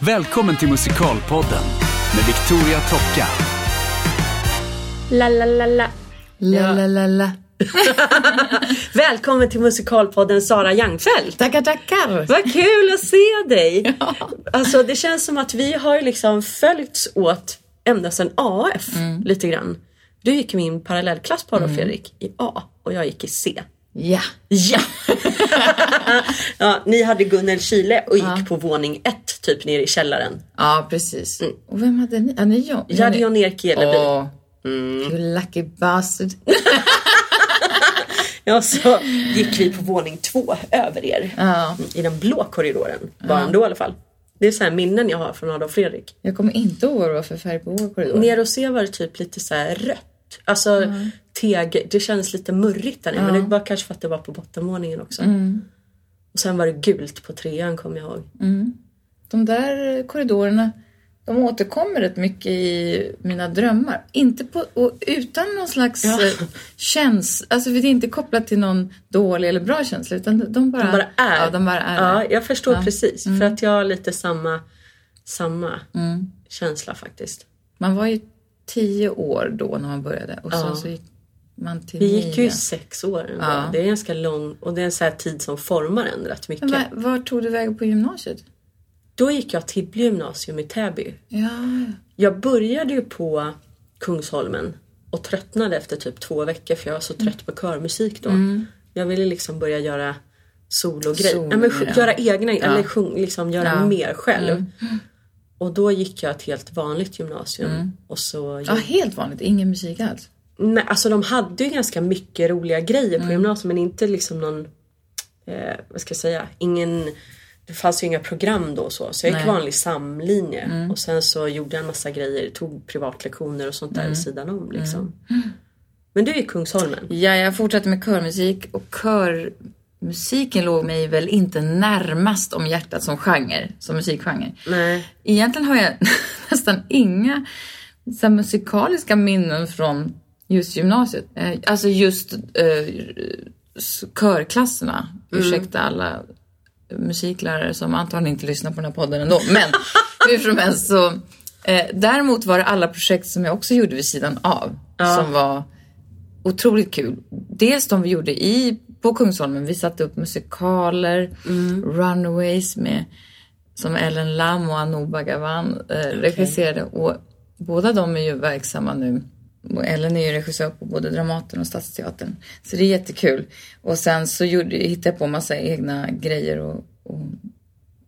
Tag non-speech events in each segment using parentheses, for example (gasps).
Välkommen till Musikalpodden med Victoria Tocka. La, la, la, la. La, la, la, la. (laughs) Välkommen till Musikalpodden Sara Youngfeldt. Tackar, tackar. Vad kul att se dig! Ja. Alltså det känns som att vi har liksom följts åt ända sedan AF Mm. lite grann. Du gick min parallellklass på Adolf Fredrik i A och jag gick i C. Ja. Ja! (laughs) ja! Ni hade Gunnel Kile och gick på våning ett typ nere i källaren. ja, precis. Och vem hade ni? Ja, ni John. Jag hade Jan-Erik Eleby. Åh, you lucky bastard. (laughs) Ja, så gick vi på våning två över er. Ja. I den blå korridoren. Var ändå i alla fall. Det är så här minnen jag har från Adolf Fredrik. Jag kommer inte ihåg vad för färg på vår korridor. Ner och se var det typ lite så här rött. Alltså teg, det kändes lite murrigt där nere. Men det var kanske för att det var på bottenvåningen också. Och sen var det gult på trean kommer jag ihåg. De där korridorerna, de återkommer rätt mycket i mina drömmar. Inte på, och utan någon slags Ja. ja. känsla, alltså det är inte kopplat till någon dålig eller bra känsla utan de bara, De bara är. Ja, de bara är. Ja, jag förstår precis. För att jag har lite samma, samma känsla faktiskt. Man var ju tio år då när man började och Ja. sen så gick Vi gick ju sex år. Ja. Det är ganska lång och det är en här tid som formar en rätt mycket. Men var, tog du vägen på gymnasiet? Då gick jag till gymnasium i Täby. Ja, Jag började ju på Kungsholmen och tröttnade efter typ två veckor för jag var så trött på körmusik då. Jag ville liksom börja göra sologrej. Solo, ja, men ja. göra egna, eller sjung, liksom göra Ja. Mm. mer själv. Och då gick jag ett helt vanligt gymnasium. Och så ja, helt vanligt. Ingen musik alls. Nej, alltså de hade ju ganska mycket roliga grejer på Mm. gymnasiet men inte liksom någon, eh, vad ska jag säga, ingen, det fanns ju inga program då och så. Så jag gick Nej. Mm. vanlig samlinje och sen så gjorde jag en massa grejer, tog privatlektioner och sånt där Mm. vid sidan om liksom. Men du gick Kungsholmen? Ja, jag fortsatte med körmusik och körmusiken låg mig väl inte närmast om hjärtat som genre, som musikgenre. Nej. Egentligen har jag (laughs) nästan inga så musikaliska minnen från just gymnasiet. Eh, Alltså just eh, körklasserna. Ursäkta alla musiklärare som antagligen inte lyssnar på den här podden ändå. Men (laughs) hur som helst så. Eh, däremot var det alla projekt som jag också gjorde vid sidan av. Som var otroligt kul. Dels de vi gjorde i, på Kungsholmen. Vi satte upp musikaler, Runaways med som Ellen Lam och Anou Bhagavan eh, regisserade. Och båda de är ju verksamma nu. Ellen är ju regissör på både Dramaten och Stadsteatern. Så det är jättekul. Och sen så gjorde, hittade jag på massa egna grejer och, och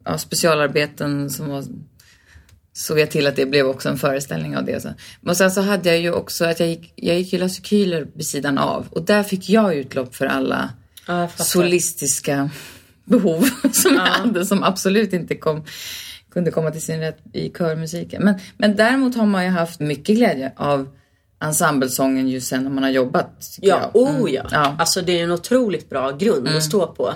ja, specialarbeten som var såg jag till att det blev också en föreställning av det. Så. Men sen så hade jag ju också att jag gick, jag gick ju Lasse Kühler vid sidan av och där fick jag utlopp för alla Ja, solistiska behov (laughs) som jag hade som absolut inte kom, kunde komma till sin rätt i körmusiken. Men, men däremot har man ju haft mycket glädje av ensemblesången just sen när man har jobbat. Ja, jag. oh Mm. ja. ja. Alltså det är en otroligt bra grund att stå på.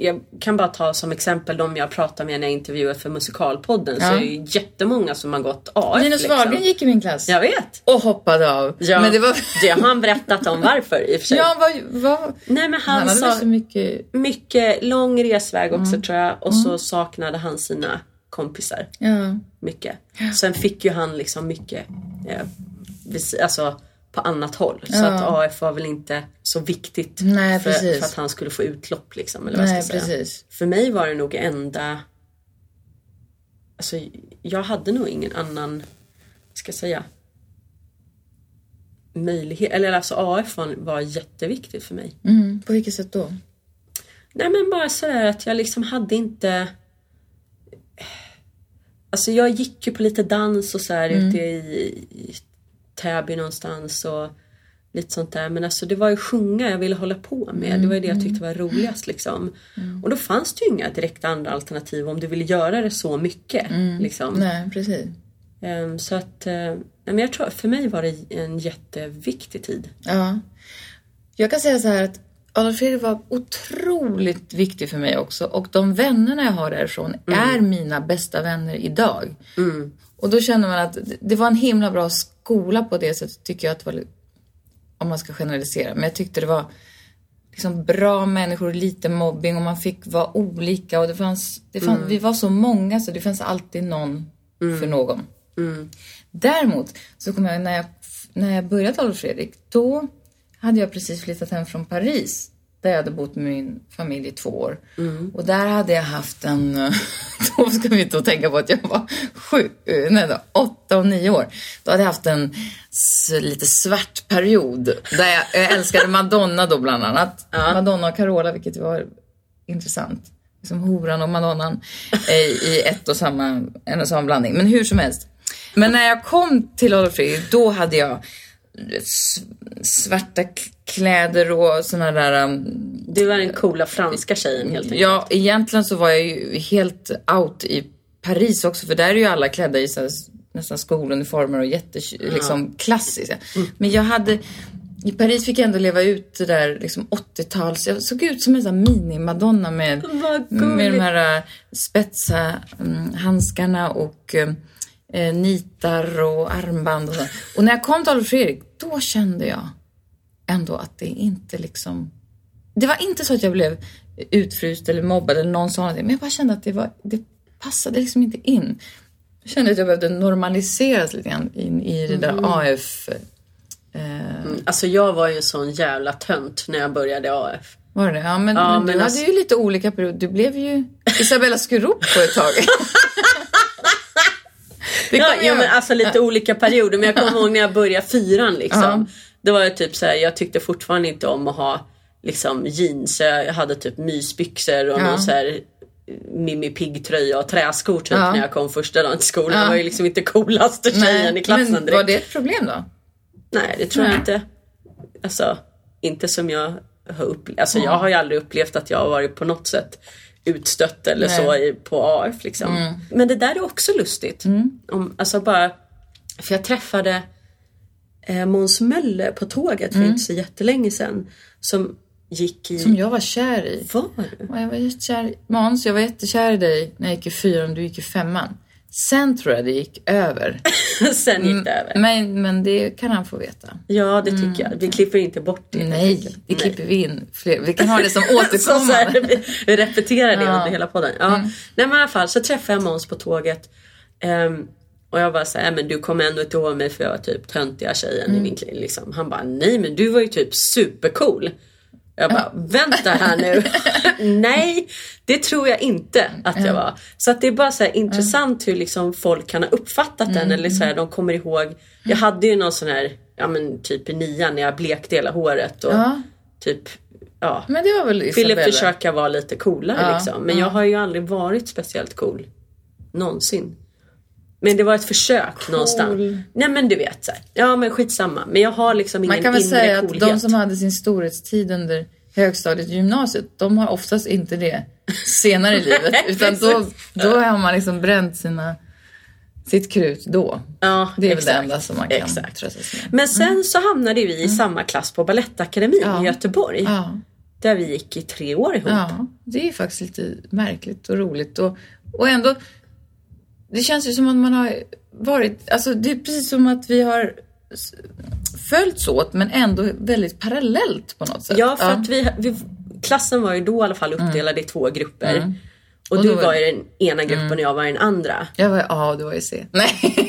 Jag kan bara ta som exempel de jag pratar med när jag intervjuat för Musikalpodden. Så Ja. är det ju jättemånga som har gått AF. Linus liksom. Wahlgren gick i min klass Jag vet. och hoppade av. Ja, Men det var... det har han berättat om varför i och för sig. Ja, vad, vad... Nej men han, Han sa så mycket... mycket lång resväg också Mm. tror jag. Och så saknade han sina kompisar Ja. mycket. Sen fick ju han liksom mycket eh, alltså, på annat håll. Så att AF var väl inte så viktigt Nej, för, för att han skulle få utlopp. Liksom, eller vad Nej, ska säga. För mig var det nog enda... Alltså jag hade nog ingen annan, ska jag säga, möjlighet. Eller alltså AF var, var jätteviktigt för mig. Mm. På vilket sätt då? Nej men bara sådär att jag liksom hade inte Alltså jag gick ju på lite dans och så här ute i, i Täby någonstans och lite sånt där. Men alltså det var ju sjunga jag ville hålla på med. Det var ju det jag tyckte var roligast liksom. Och då fanns det ju inga direkta andra alternativ om du ville göra det så mycket. Liksom. Nej, precis. Ehm, så att, nej, men jag tror för mig var det en jätteviktig tid. Ja. Jag kan säga så här att Adolf Fredrik var otroligt viktig för mig också och de vännerna jag har därifrån är mina bästa vänner idag. Och då känner man att det var en himla bra skola på det sättet tycker jag att det var, om man ska generalisera, men jag tyckte det var liksom bra människor lite mobbing och man fick vara olika. Och det fanns, det fanns vi var så många så det fanns alltid någon för någon. Däremot så kommer jag när jag, när jag började Adolf Fredrik, då hade jag precis flyttat hem från Paris där jag hade bott med min familj i två år. Och där hade jag haft en, (laughs) då ska vi inte tänka på att jag var sju, eh, nej då, åtta och nio år. Då hade jag haft en lite svart period där jag, jag älskade Madonna då bland annat. Madonna och Carola, vilket var intressant. Liksom horan och madonnan eh, i ett och samma, en och samma blandning. Men hur som helst. Men när jag kom till Adolf Fredrik, då hade jag svarta kläder och såna där... Um, Du var den coola franska tjejen helt enkelt. ja, egentligen så var jag ju helt out i Paris också, för där är ju alla klädda i så här, nästan skoluniformer och jätte, liksom klassiska. Men jag hade... I Paris fick jag ändå leva ut det där liksom 80-tals... Jag såg ut som en sån mini-madonna med, med de här äh, spetsa mm, handskarna och eh, nitar och armband och så. Och när jag kom till Adolf Fredrik, då kände jag ändå att det inte liksom... Det var inte så att jag blev utfryst eller mobbad eller någon sa någonting, men jag bara kände att det, var, det passade liksom inte in. Jag kände att jag behövde normaliseras lite grann in i det där AF... Eh, Alltså jag var ju sån jävla tönt när jag började AF. var det? Ja, men, Ja, men, men du alltså- hade ju lite olika perioder. Du blev ju (laughs) Isabella Skurup på ett tag. (laughs) Ja, ja, men alltså lite olika perioder. Men jag kommer ihåg när jag började fyran liksom. Ja. Det var ju typ så här, jag tyckte fortfarande inte om att ha liksom jeans. Jag hade typ mysbyxor och Ja. någon så här Mimmi Pigg-tröja och träskor typ Ja. när jag kom första dagen till skolan. Ja. Jag var ju liksom inte coolaste tjejen i klassen men direkt. var det ett problem då? Nej, det tror jag Nej. inte. Alltså, inte som jag har upplevt. Alltså jag har ju aldrig upplevt att jag har varit på något sätt utstött eller Nej. så på AF liksom. Men det där är också lustigt. Om, alltså bara, för jag träffade eh, Måns Möller på tåget för inte så jättelänge sedan. Som gick i... Som jag var kär i. Var du? Och jag var jättekär i... Måns, jag var jättekär i dig när jag gick i fyran, du gick i femman. Sen tror jag det gick över. (laughs) Sen gick det över. Men, men det kan han få veta. Ja, det tycker jag. Vi klipper inte bort det. Nej, det klipper vi in. Fler. Vi kan ha det som (laughs) återkommande. (laughs) vi, vi repeterar det Ja. under hela podden. Ja. Nej men i alla fall så träffade jag Måns på tåget. Ehm, och jag bara såhär, men du kommer ändå inte ihåg mig för jag var typ töntiga tjejen i min klass. Liksom. Han bara, nej men du var ju typ supercool. Jag bara, vänta här nu. (laughs) nej, det tror jag inte att jag var. Så att det är bara så intressant hur liksom folk kan ha uppfattat den. Eller så här, de kommer ihåg. Jag hade ju någon sån här, ja men typ i nian när jag blekte hela håret. Och Ja. typ, ja. Men det var väl Ville försöka vara lite coolare Ja, liksom. Men jag har ju aldrig varit speciellt cool. Någonsin. Men det var ett försök någonstans. Nej men du vet så här. Ja men skitsamma. Men jag har liksom ingen Man kan väl inre säga att coolhet. de som hade sin storhetstid under högstadiet och gymnasiet, de har oftast inte det senare i (laughs) livet. Utan då, då har man liksom bränt sina, sitt krut då. Ja, Det är väl exakt. det enda som man kan Exakt. trösta sig med. Men sen så hamnade vi i samma klass på Balettakademin Ja. i Göteborg. Ja, Där vi gick i tre år ihop. ja, det är faktiskt lite märkligt och roligt. Och, och ändå, det känns ju som att man har varit, alltså det är precis som att vi har följts åt men ändå väldigt parallellt på något sätt. Ja, för att vi, vi, klassen var ju då i alla fall uppdelad i två grupper. Och, Mm. Och du då var- Mm. var i den ena gruppen och jag var i den andra. Jag var A och du var i C. (laughs) Nej.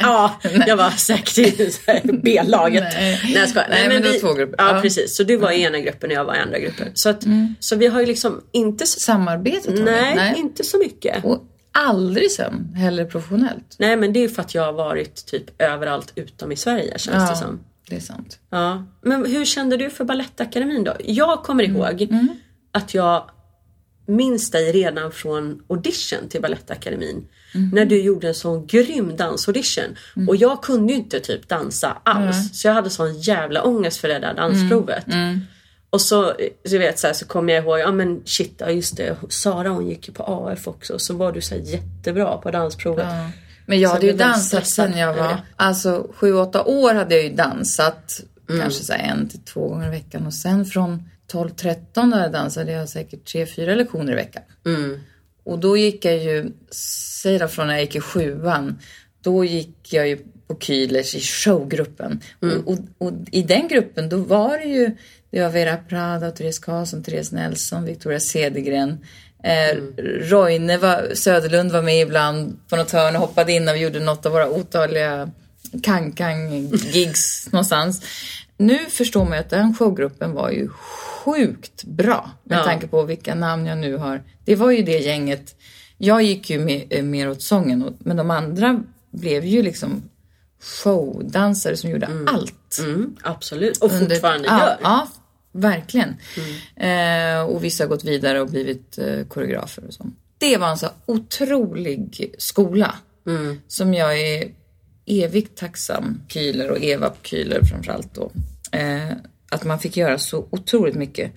Ja, (laughs) jag var säkert i (laughs) B-laget. Nej. Nej, jag skojar. Nej, men det var två grupper. Ja, Ja. Mm. precis. Så du var i ena gruppen och jag var i andra gruppen. Så, att, så vi har ju liksom inte... så- Samarbetet har vi. Nej, inte så mycket. Och aldrig sen heller professionellt. Nej, men det är för att jag har varit typ överallt utom i Sverige känns det som. det är sant. Ja. Men hur kände du för Balettakademin då? Jag kommer Mm. ihåg att jag minns dig redan från audition till Balettakademin. Mm. När du gjorde en sån grym dansaudition. Och jag kunde ju inte typ dansa alls. Så jag hade sån jävla ångest för det där dansprovet. Mm. Och så, du vet, så, här, så kommer jag ihåg, ja men shit, ja just det. Sara hon gick ju på AF också. Så var du så jättebra på dansprovet. Ja. Men jag Så hade ju dansat sen jag var, alltså sju, åtta år hade jag ju dansat. Mm. Kanske så en till två gånger i veckan. Och sen från 12, 13 där jag dansade jag säkert tre, fyra lektioner i veckan. Mm. Och då gick jag ju, säg då från när jag gick i sjuan. Då gick jag ju på Kühlers i showgruppen. Och, och, och, i den gruppen då var det ju det var Vera Prada, Therese Karlsson, Therese Nelson, Victoria Cedergren. Eh, Roine var, Söderlund var med ibland på något hörn och hoppade in och gjorde något av våra otaliga kang-kang-gigs (laughs) någonstans. Nu förstår man ju att den showgruppen var ju sjukt bra med Ja. tanke på vilka namn jag nu har. Det var ju det gänget. Jag gick ju mer, eh, mer åt sången men de andra blev ju liksom showdansare som gjorde allt. Mm, absolut. Och under- fortfarande ja, gör. Ja, verkligen. Eh, och vissa har gått vidare och blivit eh, koreografer och så. Det var en så otrolig skola som jag är evigt tacksam, Kühler och Eva Kühler framförallt då. Eh, att man fick göra så otroligt mycket.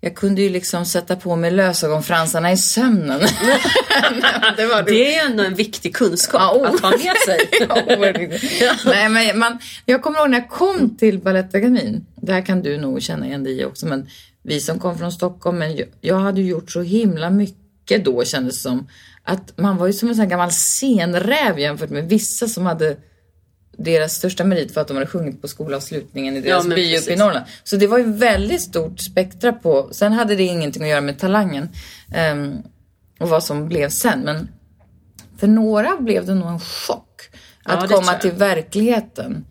Jag kunde ju liksom sätta på mig lösögonfransarna i sömnen. (laughs) det var Det är ändå en viktig kunskap Ja, oh. att ha med sig. (laughs) Ja. Nej, men man, jag kommer ihåg när jag kom till Balettakademin. Det här kan du nog känna igen dig i också. Men vi som kom från Stockholm, men jag, jag hade ju gjort så himla mycket då kändes det som. Att man var ju som en sån här gammal scenräv jämfört med vissa som hade deras största merit för att de hade sjungit på skolavslutningen i deras men by uppe i. Norrland. Så det var ju väldigt stort spektra på. Sen hade det ingenting att göra med talangen ehm, och vad som blev sen. Men för några blev det nog en chock Ja, att tror komma till verkligheten.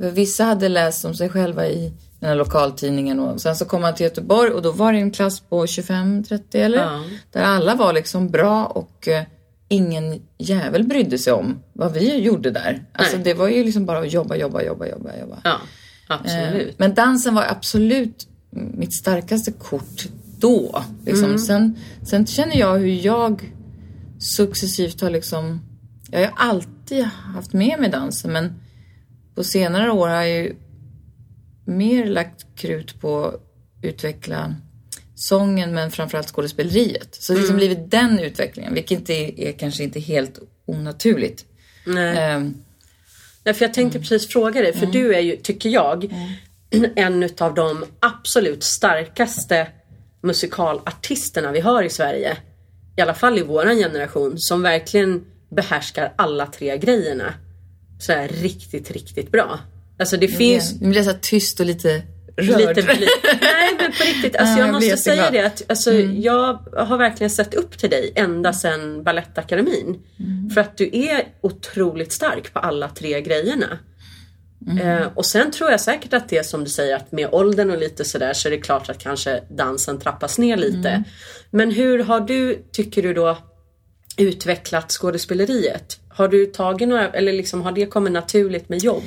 För Vissa hade läst om sig själva i den här lokaltidningen och sen så kom man till Göteborg och då var det en klass på 25-30 eller? Ja. Där alla var liksom bra och eh, ingen jävel brydde sig om vad vi gjorde där. Alltså Nej. det var ju liksom bara att jobba, jobba, jobba, jobba, jobba. Ja, Eh, absolut. Men dansen var absolut mitt starkaste kort då. Liksom. Mm. Sen, sen känner jag hur jag successivt har liksom... Jag har alltid haft med mig dansen men på senare år har jag ju mer lagt krut på att utveckla sången men framförallt skådespeleriet. Så det har liksom Mm. blivit den utvecklingen, vilket inte är, är kanske inte helt onaturligt. Nej. Ehm, Nej, för jag tänkte precis fråga dig, för du är ju, tycker jag, en utav de absolut starkaste musikalartisterna vi har i Sverige. I alla fall i våran generation, som verkligen behärskar alla tre grejerna. Sådär riktigt, riktigt bra. Alltså det finns Nu blir jag så tyst och lite rörd. lite bli... (laughs) Nej men på riktigt, alltså Ja, jag jag måste säga det att alltså, jag har verkligen sett upp till dig ända sedan Balettakademin. För att du är otroligt stark på alla tre grejerna. Eh, och sen tror jag säkert att det är som du säger att med åldern och lite sådär så är det klart att kanske dansen trappas ner lite. Men hur har du, tycker du då, utvecklat skådespeleriet? Har du tagit några, eller liksom har det kommit naturligt med jobb?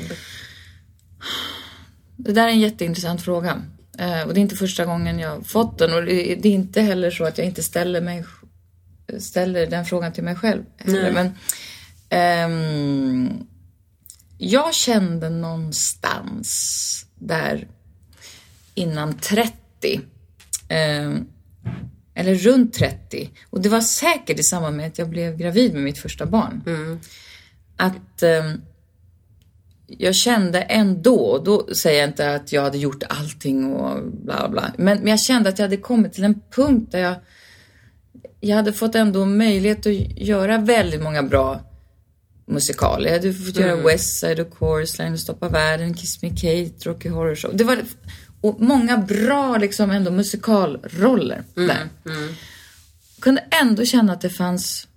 Det där är en jätteintressant fråga. Eh, och det är inte första gången jag fått den. Och det, är inte heller så att jag inte ställer, mig, ställer den frågan till mig själv. Men ehm, jag kände någonstans där innan 30, ehm, eller runt 30, och det var säkert i samband med att jag blev gravid med mitt första barn, att ehm, jag kände ändå, då säger jag inte att jag hade gjort allting och bla bla, men, men jag kände att jag hade kommit till en punkt där jag, jag hade fått ändå möjlighet att göra väldigt många bra musikaler. Jag hade fått göra West Side of Course Line, Stoppa världen, Kiss Me Kate, Rocky Horror Show. Det var och många bra liksom ändå musikalroller där. Kunde ändå känna att det fanns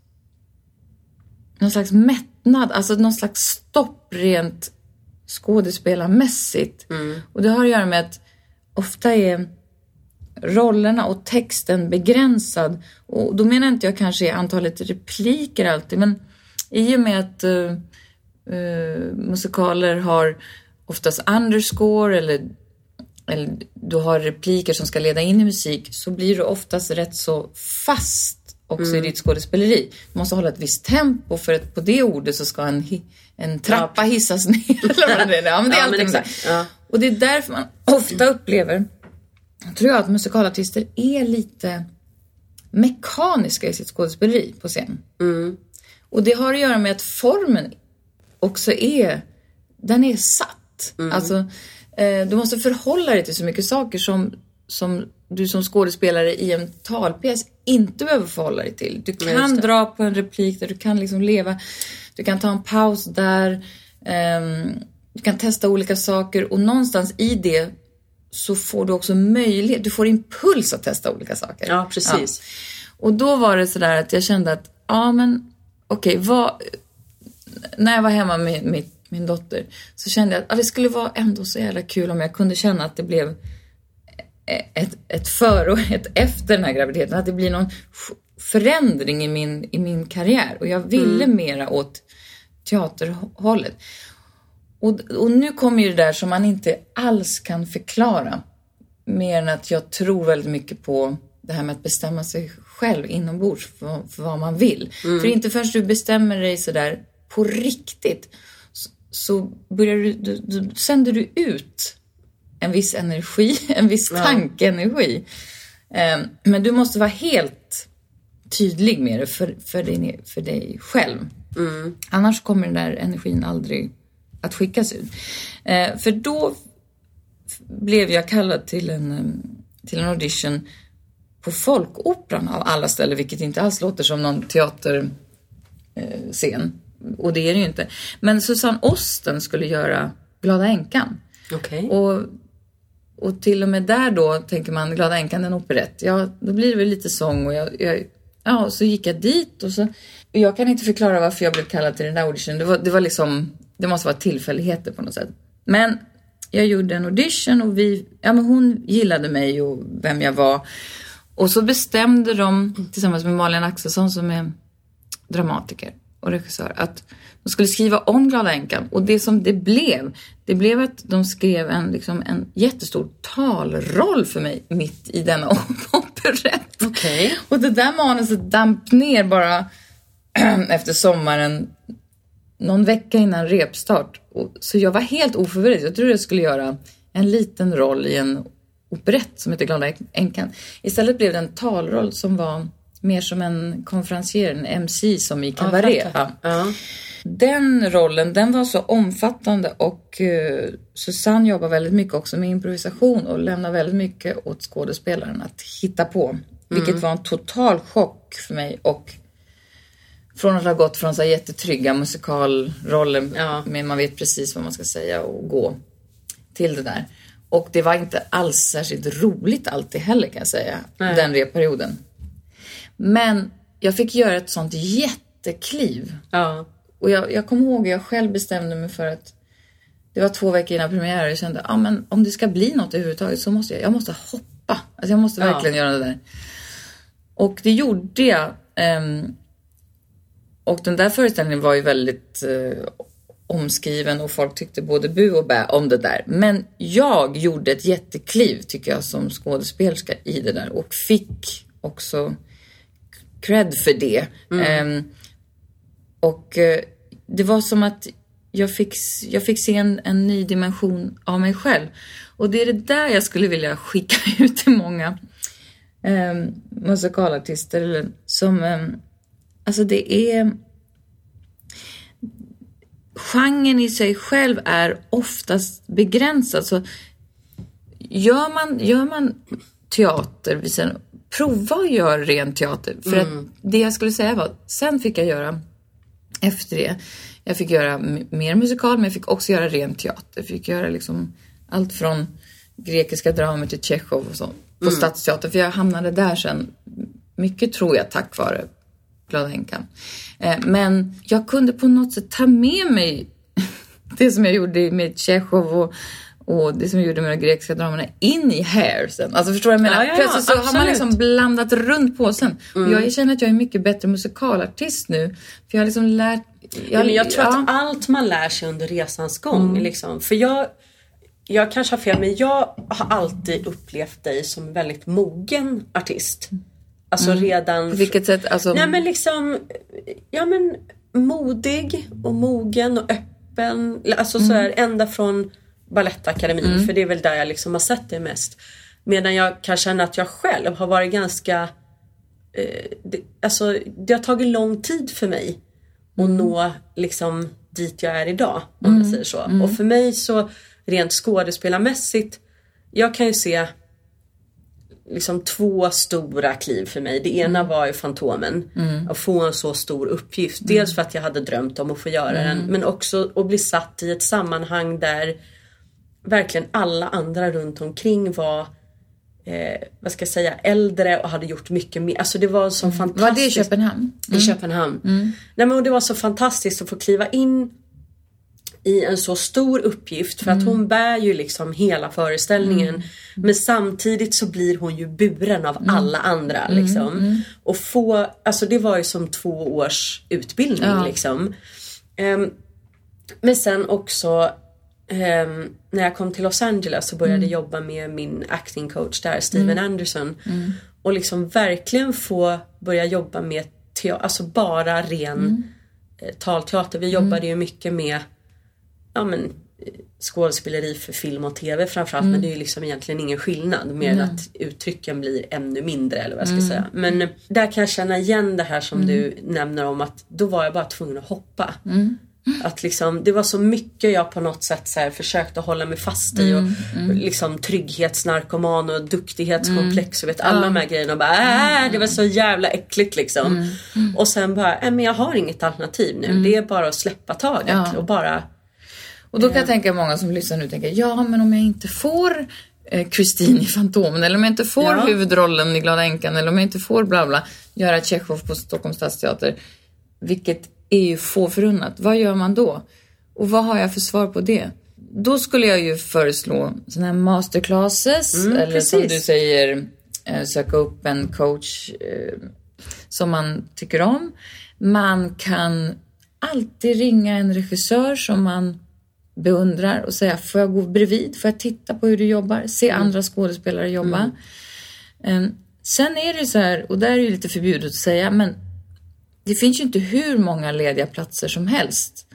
någon slags mättnad, alltså någon slags stopp rent skådespelarmässigt. Och det har att göra med att ofta är rollerna och texten begränsad. Och då menar inte jag kanske antalet repliker alltid, men i och med att eh, eh, musikaler har oftast underscore eller, eller du har repliker som ska leda in i musik så blir du oftast rätt så fast också i ditt skådespeleri. Du måste hålla ett visst tempo för att på det ordet så ska en, en trappa hissas ner. (laughs) Eller vad det är. Ja, men det är Ja, alltid exakt. så. Ja. Och det är därför man ofta upplever, tror jag, att musikalartister är lite mekaniska i sitt skådespeleri på scen. Och det har att göra med att formen också är, den är satt. Alltså, eh, du måste förhålla dig till så mycket saker som, som du som skådespelare i en talpjäs inte behöver förhålla dig till. Du kan dra på en replik där du kan liksom leva, du kan ta en paus där, ehm, du kan testa olika saker och någonstans i det så får du också möjlighet, du får impuls att testa olika saker. Ja, precis. Och då var det sådär att jag kände att, ja men okej, vad... När jag var hemma med, med min dotter så kände jag att ja, det skulle vara ändå så jävla kul om jag kunde känna att det blev ett, ett före och ett efter den här graviditeten. Att det blir någon förändring i min, i min karriär. Och jag ville mera åt teaterhållet. Och, och nu kommer ju det där som man inte alls kan förklara. Mer än att jag tror väldigt mycket på det här med att bestämma sig själv inombords för, för vad man vill. För inte förrän du bestämmer dig sådär på riktigt så, så börjar du, du, du, sänder du ut en viss energi, (laughs) en viss tankeenergi. Eh, men du måste vara helt tydlig med det för, för, dig, för dig själv. Annars kommer den där energin aldrig att skickas ut. Eh, för då blev jag kallad till en, eh, till en audition på Folkoperan av alla ställen, vilket inte alls låter som någon teaterscen. Och det är det ju inte. Men Susanne Osten skulle göra Glada änkan. Okej. Och, och till och med där då tänker man Glada änkan, en operett. Ja, då blir det väl lite sång och jag, jag, ja, och så gick jag dit och så. och Jag kan inte förklara varför jag blev kallad till den där auditionen. Det var, det var liksom, det måste vara tillfälligheter på något sätt. Men jag gjorde en audition och vi, ja men hon gillade mig och vem jag var. Och så bestämde de tillsammans med Malin Axelsson som är dramatiker och regissör att de skulle skriva om Glada änkan. Och det som det blev, det blev att de skrev en, liksom, en jättestor talroll för mig mitt i denna (laughs) (laughs) operett. Okej. Och det där manuset damp ner bara (clears throat) efter sommaren, någon vecka innan repstart. Så jag var helt oförberedd. Jag trodde jag skulle göra en liten roll i en operett som heter Glada änkan. Istället blev det en talroll som var mer som en konferencier, en MC som i kabaré. fattar. Ja. Den rollen, den var så omfattande och eh, Susanne jobbar väldigt mycket också med improvisation och lämnar väldigt mycket åt skådespelaren att hitta på. Vilket var en total chock för mig och från att ha gått från så här jättetrygga musikalroller Ja. med man vet precis vad man ska säga och gå till det där. Och det var inte alls särskilt roligt alltid heller kan jag säga, Nej. den repperioden. Men jag fick göra ett sånt jättekliv. Ja. Och jag, jag kommer ihåg jag själv bestämde mig för att det var två veckor innan premiär och jag kände, ja men om det ska bli något överhuvudtaget så måste jag, jag måste hoppa. Alltså jag måste Ja. verkligen göra det där. Och det gjorde jag. ehm, och den där föreställningen var ju väldigt eh, omskriven och folk tyckte både bu och bä om det där. Men jag gjorde ett jättekliv tycker jag som skådespelerska i det där och fick också cred för det. Ehm, och eh, det var som att jag fick, jag fick se en, en ny dimension av mig själv. Och det är det där jag skulle vilja skicka (laughs) ut till många eh, musikalartister eller som, eh, alltså det är genren i sig själv är oftast begränsad. Så gör man, gör man teater, prova att göra ren teater. För att det jag skulle säga var, sen fick jag göra efter det. Jag fick göra mer musikal, men jag fick också göra ren teater. Jag fick göra liksom allt från grekiska dramer till Tjechov och så på Stadsteatern. För jag hamnade där sen, mycket tror jag tack vare Glada änkan. Eh, men jag kunde på något sätt ta med mig (laughs) det som jag gjorde med Tjechov och, och det som jag gjorde med de grekiska dramerna in i Hair sen. Alltså förstår du vad jag menar? Ja, ja, ja, Plötsligt så har man absolut. liksom blandat runt påsen. Mm. Och jag känner att jag är mycket bättre musikalartist nu. För jag har liksom lärt... Ja, men jag tror att allt man lär sig under resans gång. Liksom. För jag, jag kanske har fel men jag har alltid upplevt dig som väldigt mogen artist. Alltså redan... På vilket sätt? Alltså, Nej men liksom, ja men modig och mogen och öppen. Alltså så här, ända från Balettakademin för det är väl där jag liksom har sett det mest. Medan jag kan känna att jag själv har varit ganska, eh, det, alltså det har tagit lång tid för mig att nå liksom dit jag är idag. Om jag säger så. Och för mig så rent skådespelarmässigt, jag kan ju se liksom två stora kliv för mig. Det ena var ju Fantomen. Att få en så stor uppgift. Dels för att jag hade drömt om att få göra den men också att bli satt i ett sammanhang där verkligen alla andra runt omkring var eh, vad ska jag säga, äldre och hade gjort mycket mer. Alltså det var så Var fantastiskt. det i Köpenhamn? I Köpenhamn. Nej, men det var så fantastiskt att få kliva in i en så stor uppgift för att hon bär ju liksom hela föreställningen. Men samtidigt så blir hon ju buren av alla andra liksom. Och få, alltså det var ju som två års utbildning Ja. liksom. Ehm, men sen också ehm, när jag kom till Los Angeles och började jobba med min acting coach där, Steven Anderson. Och liksom verkligen få börja jobba med te- alltså bara ren eh, talteater. Vi jobbade ju mycket med ja, men, skådespeleri för film och TV framförallt men det är ju liksom egentligen ingen skillnad mer än att uttrycken blir ännu mindre eller vad jag ska säga. Men eh, där kan jag känna igen det här som du nämner om att då var jag bara tvungen att hoppa. Att liksom, det var så mycket jag på något sätt så här försökte hålla mig fast i och liksom trygghetsnarkoman och duktighetskomplex och vet alla de här grejerna och bara äh, det var så jävla äckligt liksom. Och sen bara, äh, men jag har inget alternativ nu. Det är bara att släppa taget Ja. och bara Och då kan jag tänka många som lyssnar nu tänker, ja men om jag inte får eh, Kristin i Fantomen eller om jag inte får Ja. huvudrollen i Glada änkan eller om jag inte får bla bla göra Tjechov på Stockholms stadsteater. Vilket är ju få förunnat. Vad gör man då? Och vad har jag för svar på det? Då skulle jag ju föreslå sådana här masterclasses eller som precis. du säger eh, söka upp en coach eh, som man tycker om. Man kan alltid ringa en regissör som man beundrar och säga får jag gå bredvid, får jag titta på hur du jobbar, se andra skådespelare jobba. Eh, Sen är det så här, och där är det ju lite förbjudet att säga, men det finns ju inte hur många lediga platser som helst.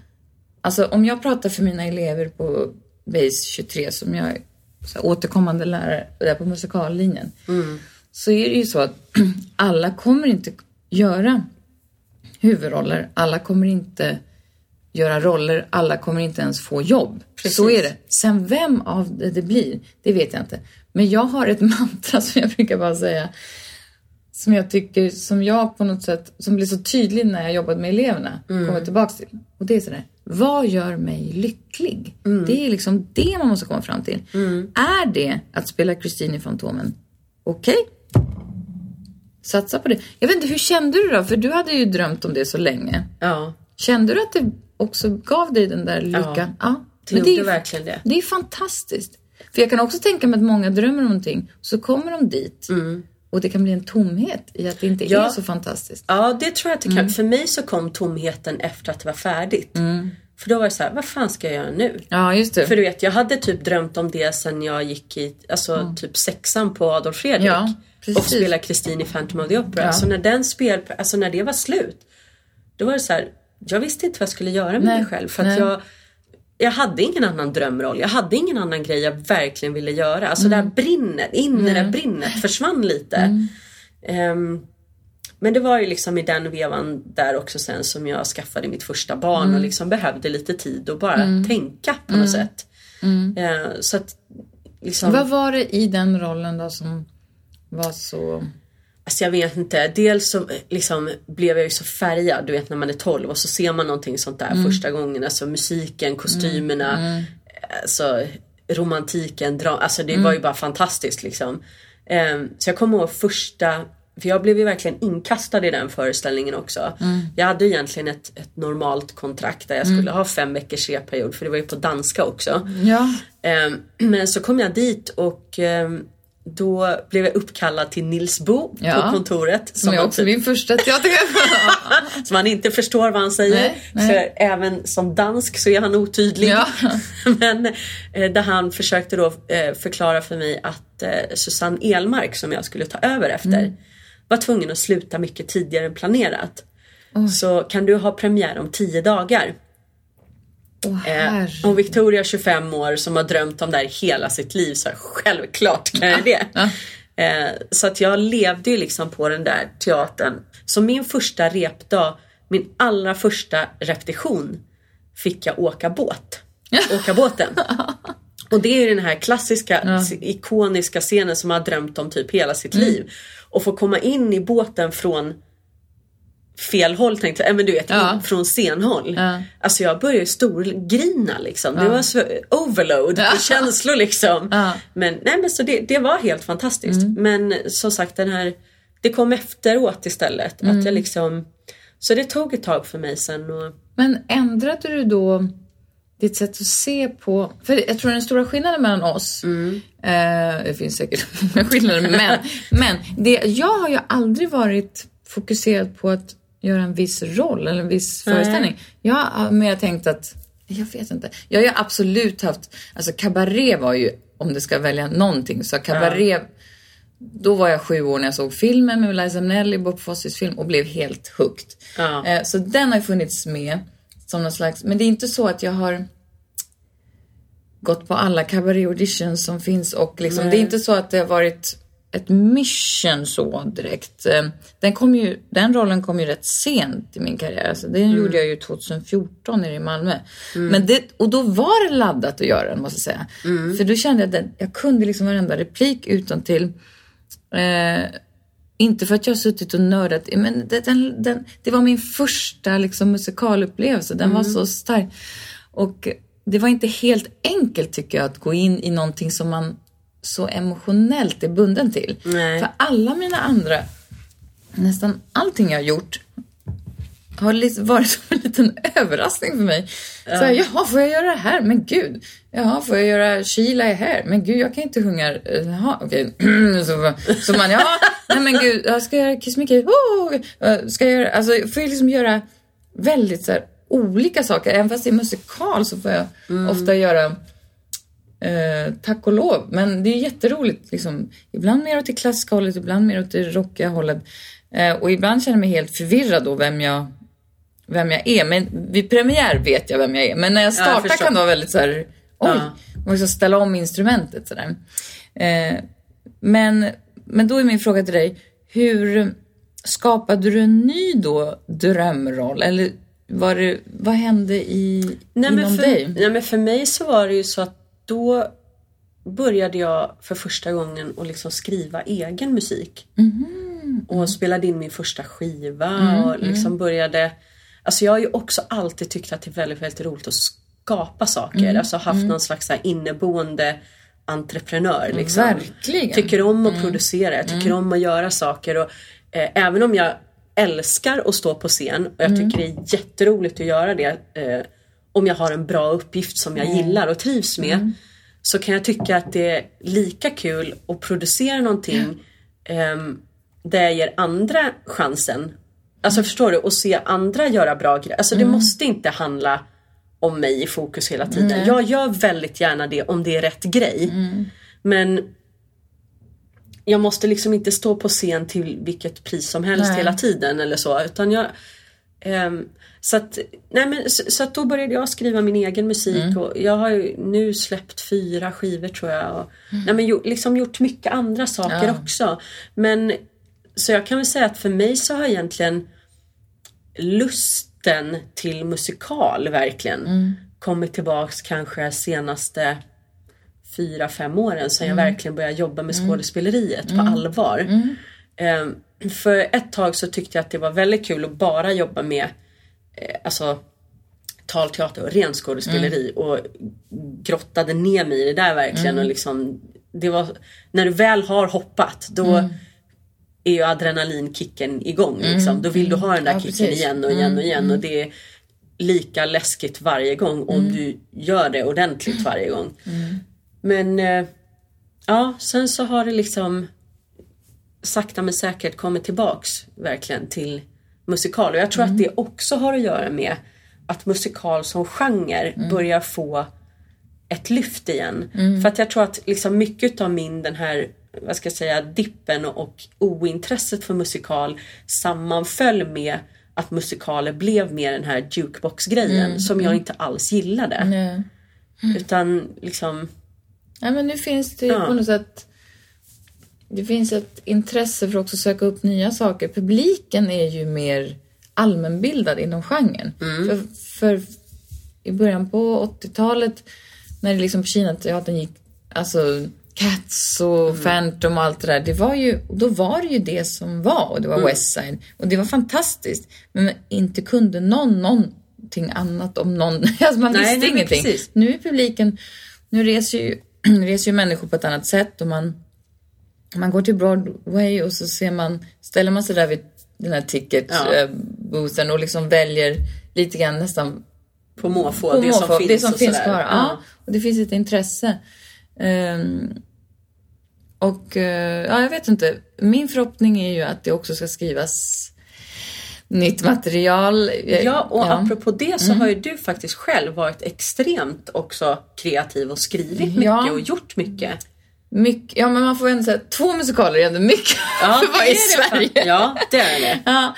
Alltså om jag pratar för mina elever på Base 23 som jag är återkommande lärare där på musikallinjen. Så är det ju så att (clears throat) alla kommer inte göra huvudroller. Alla kommer inte göra roller. Alla kommer inte ens få jobb. Precis. Så är det. Sen vem av det det blir, det vet jag inte. Men jag har ett (laughs) mantra som jag brukar bara säga. Som jag tycker, som jag på något sätt, som blir så tydlig när jag jobbat med eleverna, kommer tillbaks till. Och det är sådär, vad gör mig lycklig? Det är liksom det man måste komma fram till. Är det att spela Kristin i Fantomen? Okej, Satsa på det. Jag vet inte, hur kände du då? För du hade ju drömt om det så länge. ja. Kände du att det också gav dig den där lyckan? Ja. Det Men det är, verkligen det. det är fantastiskt. För jag kan också tänka mig att många drömmer om någonting, så kommer de dit och det kan bli en tomhet i att det inte Mm. Ja. är så fantastiskt. Ja, det tror jag att det kan. Mm. För mig så kom tomheten efter att det var färdigt. För då var det så här, vad fan ska jag göra nu? Ja, just det. För du vet, jag hade typ drömt om det sen jag gick i alltså, typ sexan på Adolf Fredrik. Ja, och spelade Kristin i Phantom of the Opera. Ja. Så när den spel, alltså när det var slut. Då var det så här, jag visste inte vad jag skulle göra med Nej, mig själv. För att nej. jag, jag hade ingen annan drömroll. Jag hade ingen annan grej jag verkligen ville göra. Alltså det Mm. här brinnet, inre brinnet försvann lite. Ehm, men det var ju liksom i den vevan där också sen som jag skaffade mitt första barn Mm. och liksom behövde lite tid och bara tänka på något sätt. Eh, så att liksom, Vad var det i den rollen då som var så... alltså jag vet inte. Dels så liksom blev jag ju så färgad du vet när man är 12 och så ser man någonting sånt där första gången. Alltså musiken, kostymerna, alltså romantiken, dra- alltså det var ju bara fantastiskt liksom. Eh, så jag kommer ihåg första för jag blev ju verkligen inkastad i den föreställningen också. Jag hade ju egentligen ett, ett normalt kontrakt där jag skulle ha fem veckors repperiod för det var ju på danska också. Ja, Ehm, (clears throat) Men så kom jag dit och ehm, då blev jag uppkallad till Nils Bo Ja. på kontoret. som är han också typ- min första teater. (laughs) som han inte förstår vad han säger. Nej, nej. För även som dansk så är han otydlig. Ja. (laughs) Men eh, där han försökte då eh, förklara för mig att eh, Susanne Elmark som jag skulle ta över efter Mm. var tvungen att sluta mycket tidigare än planerat. Så kan du ha premiär om tio dagar. Åh, Eh, Victoria 25 år som har drömt om det här hela sitt liv så här, självklart kan jag det. Eh, så att jag levde ju liksom på den där teatern. Så min första repdag, min allra första repetition fick jag åka båt. Åka båten. (laughs) Och det är den här klassiska, ja. ikoniska scenen som man har drömt om typ hela sitt mm. liv. Och få komma in i båten från fel håll tänkte jag, men du vet ja. från scenhåll. Ja. Alltså jag började storgrina liksom. Ja. Det var så overload ja. känslor liksom. Men nej men så det, det var helt fantastiskt. Mm. Men som sagt den här, det kom efteråt istället. Mm. Att jag liksom, så det tog ett tag för mig sen. Och... Men ändrade du då ditt sätt att se på, för jag tror den stora skillnaden mellan oss, mm. eh, det finns säkert många (laughs) skillnader, men, men det, jag har ju aldrig varit fokuserad på att göra en viss roll eller en viss Nej. föreställning. Jag har mer tänkt att, jag vet inte. Jag har ju absolut haft, alltså kabaré var ju, om du ska välja någonting, så kabaré ja. Då var jag sju år när jag såg filmen med Liza Minnelli, Bob Fosses film och blev helt hooked. Ja. Eh, så den har funnits med som någon slags, men det är inte så att jag har gått på alla cabaret auditions som finns och liksom, det är inte så att det har varit ett mission så direkt. Eh, den, kom ju, den rollen kom ju rätt sent i min karriär. Alltså, den mm. gjorde jag ju 2014 nere i Malmö. Mm. Men det, och då var det laddat att göra den måste jag säga. Mm. För då kände jag att jag kunde liksom varenda replik utan till. Eh, inte för att jag har suttit och nördat, men det, den, den, det var min första liksom, musikalupplevelse. Den var mm. så stark. Och det var inte helt enkelt tycker jag att gå in i någonting som man så emotionellt är bunden till. Nej. För alla mina andra, nästan allting jag har gjort har varit som en liten överraskning för mig. Ja. Så här, jaha, får jag göra det här? Men gud. Jaha, får jag göra Sheila är här? Men gud, jag kan inte sjunga. Jaha, okej. Okay. (clears throat) så, så man, ja, nej men gud, jag ska göra Kiss Me Kate. Oh, ska jag göra, alltså, får jag liksom göra väldigt så här, olika saker. Även fast det är musikal så får jag mm. ofta göra Eh, tack och lov. Men det är jätteroligt. Liksom. Ibland mer åt det klassiska hållet, ibland mer åt det rockiga hållet. Eh, och ibland känner jag mig helt förvirrad då vem jag, vem jag är. Men vid premiär vet jag vem jag är. Men när jag startar ja, jag kan det vara väldigt så här, oj, ja. man måste ställa om instrumentet sådär. Eh, men, men då är min fråga till dig, hur skapade du en ny då drömroll? Eller var det, vad hände i, nej, inom för, dig? Nej, men för mig så var det ju så att då började jag för första gången att liksom skriva egen musik. Mm. Och spelade in min första skiva mm. och liksom mm. började Alltså jag har ju också alltid tyckt att det är väldigt, väldigt roligt att skapa saker. Mm. Alltså haft mm. någon slags så inneboende entreprenör. Liksom. Verkligen. Tycker om att mm. producera, jag tycker om att göra saker. Och, eh, även om jag älskar att stå på scen och jag tycker det är jätteroligt att göra det. Eh, om jag har en bra uppgift som jag gillar och trivs med. Mm. Så kan jag tycka att det är lika kul att producera någonting um, där jag ger andra chansen. Alltså förstår du? Och se andra göra bra grejer. Alltså det mm. måste inte handla om mig i fokus hela tiden. Mm. Jag gör väldigt gärna det om det är rätt grej. Mm. Men jag måste liksom inte stå på scen till vilket pris som helst Nej. hela tiden eller så. Utan jag, um, så att, nej men, så, så, då började jag skriva min egen musik mm. och jag har ju nu släppt fyra skivor tror jag. Och, mm. nej men liksom gjort mycket andra saker ja. också. Men så jag kan väl säga att för mig så har egentligen lusten till musikal verkligen mm. kommit tillbaks kanske senaste fyra, fem åren sedan jag mm. verkligen började jobba med mm. skådespeleriet på mm. allvar. Um, för ett tag så tyckte jag att det var väldigt kul att bara jobba med alltså talteater och ren skådespeleri mm. och grottade ner mig i det där verkligen mm. och liksom det var, när du väl har hoppat då mm. är ju adrenalinkicken igång mm. liksom. Då vill du ha den där ja, kicken precis. igen och igen och igen och mm. det är lika läskigt varje gång om mm. du gör det ordentligt varje gång. Men eh, ja, sen så har det liksom sakta men säkert kommit tillbaks verkligen till musikal. Och jag tror mm. att det också har att göra med att musikal som genre mm. börjar få ett lyft igen. Mm. För att jag tror att liksom mycket av min den här vad ska jag säga, dippen och ointresset för musikal sammanföll med att musikaler blev mer den här jukebox-grejen mm, som jag mm. inte alls gillade. Mm. Utan liksom... Ja men nu finns det ja. på något sätt det finns ett intresse för att också söka upp nya saker. Publiken är ju mer allmänbildad inom genren. Mm. För, för i början på 80-talet när det liksom på Kinateatern gick, alltså Cats och Mm. Phantom och allt det där. Det var ju, då var det ju det som var och det var Mm. West Side och det var fantastiskt. Men inte kunde någon någonting annat om någon, (laughs) alltså man Nej, visste nej, ingenting. precis. Nu är publiken, nu reser ju, (clears throat) reser ju människor på ett annat sätt och man, man går till Broadway och så ser man, ställer man sig där vid den här Ja. ticketboothen och liksom väljer lite grann nästan På måfå, på det som måfå, finns det som och finns sådär. kvar. Ja. och det finns ett intresse. Ehm, och eh, ja, jag vet inte. Min förhoppning är ju att det också ska skrivas nytt material. Ja, och Ja. Mm. apropå det så har ju du faktiskt själv varit extremt också kreativ och skrivit mycket Ja. och gjort mycket. Mycket, ja, men man får ändå säga två musikaler är ändå mycket för vara det i är det Sverige. fan. Ja, det är det. Ja,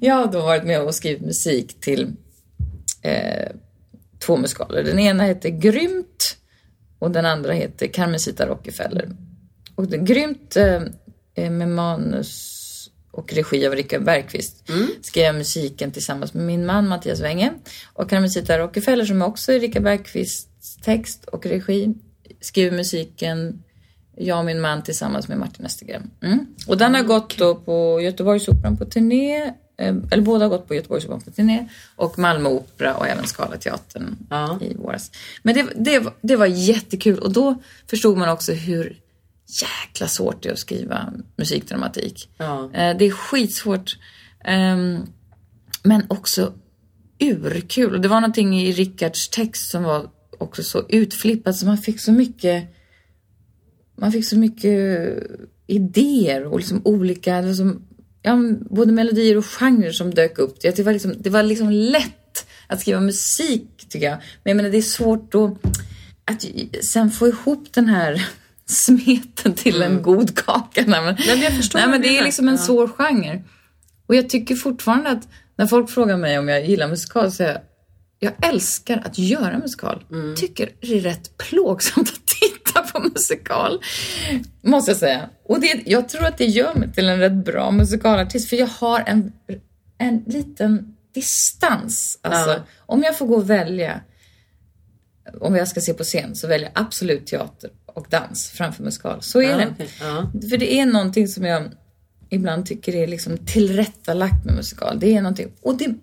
jag har då varit med och skrivit musik till eh, två musikaler. Den ena heter Grymt och den andra heter Carmencita Rockefeller. Och den, Grymt eh, är med manus och regi av Rickard Bergqvist. Skrev jag musiken tillsammans med min man Mattias Wenge. Och Carmencita Rockefeller som också är Rickard Bergqvists text och regi skriver musiken jag och min man tillsammans med Martin Östergren. Mm. Och den har gått då på Göteborgsoperan på turné, eh, eller båda har gått på Göteborgsoperan på turné och Malmö Opera och även Scalateatern Ja. i våras. Men det, det, det var jättekul och då förstod man också hur jäkla svårt det är att skriva musikdramatik. Ja. Eh, Det är skitsvårt. Ehm, Men också urkul. Och det var någonting i Rickards text som var också så utflippat så man fick så mycket man fick så mycket idéer och liksom olika, det var som, ja, både melodier och genrer som dök upp. Det var liksom, det var liksom lätt att skriva musik tycker jag. Men jag menar det är svårt att, att sen få ihop den här (laughs) smeten till en god kaka. Nej, men, men jag förstår nej, men det är menar. liksom en Ja. svår genre. Och jag tycker fortfarande att när folk frågar mig om jag gillar musikal så säger jag jag älskar att göra musikal. Mm. Tycker det är rätt plågsamt att titta på musikal. Måste jag säga. Och det, jag tror att det gör mig till en rätt bra musikalartist. För jag har en, en liten distans. Alltså, Ja. Om jag får gå och välja. Om jag ska se på scen så väljer jag absolut teater och dans framför musikal. Så är Ja, det. okej. Ja. För det är någonting som jag ibland tycker är liksom tillrättalagt med musikal. Det är någonting. Och det,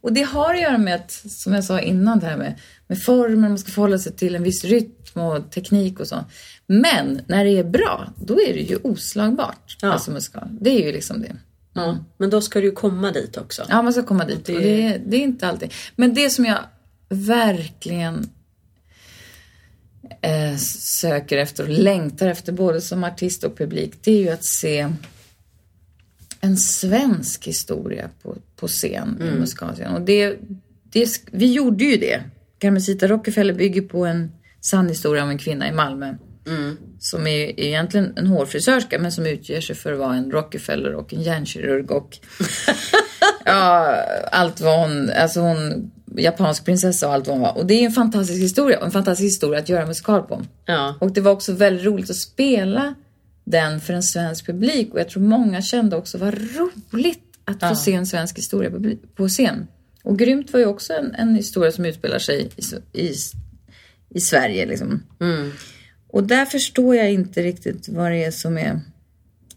och det har att göra med att, som jag sa innan, det här med, med formen, man ska förhålla sig till en viss rytm och teknik och så. Men när det är bra, då är det ju oslagbart. Ja. Alltså musikal. Det är ju liksom det. Ja. Men då ska du ju komma dit också. Ja, man ska komma dit. Det- Och det, det är inte alltid. Men det som jag verkligen eh, söker efter och längtar efter både som artist och publik, det är ju att se en svensk historia på, på scen i musikalscen. Och det, det, vi gjorde ju det. Carmencita Rockefeller bygger på en sann historia om en kvinna i Malmö. Som är egentligen en hårfrisörska men som utger sig för att vara en Rockefeller och en hjärnkirurg och (laughs) ja, allt vad hon, alltså hon, japansk prinsessa och allt vad hon var. Och det är en fantastisk historia och en fantastisk historia att göra musikal på. Ja. Och det var också väldigt roligt att spela den för en svensk publik och jag tror många kände också vad roligt att få se en svensk historia på, på scen. Och Grymt var ju också en, en historia som utspelar sig i, i, i Sverige liksom. Och där förstår jag inte riktigt vad det är som är...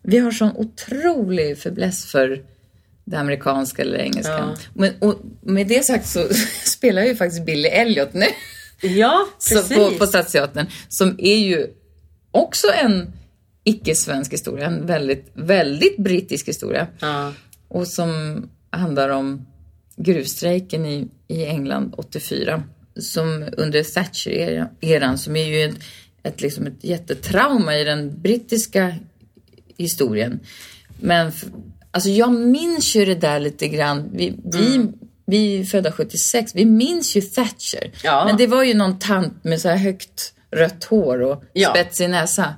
Vi har sån otrolig fäbless för det amerikanska eller engelska. Ja. Men, och med det sagt så (laughs) spelar ju faktiskt Billy Elliot nu Ja, så precis. på, på Stadsteatern. Som är ju också en icke-svensk historia. En väldigt, väldigt brittisk historia. Ja. Och som handlar om gruvstrejken i, i England 84. Som under Thatcher-eran, som är ju ett, ett, liksom ett jättetrauma i den brittiska historien. Men alltså jag minns ju det där lite grann. Vi, vi, vi är födda 76, vi minns ju Thatcher. Ja. Men det var ju någon tant med så här högt rött hår och Ja. spetsig näsa.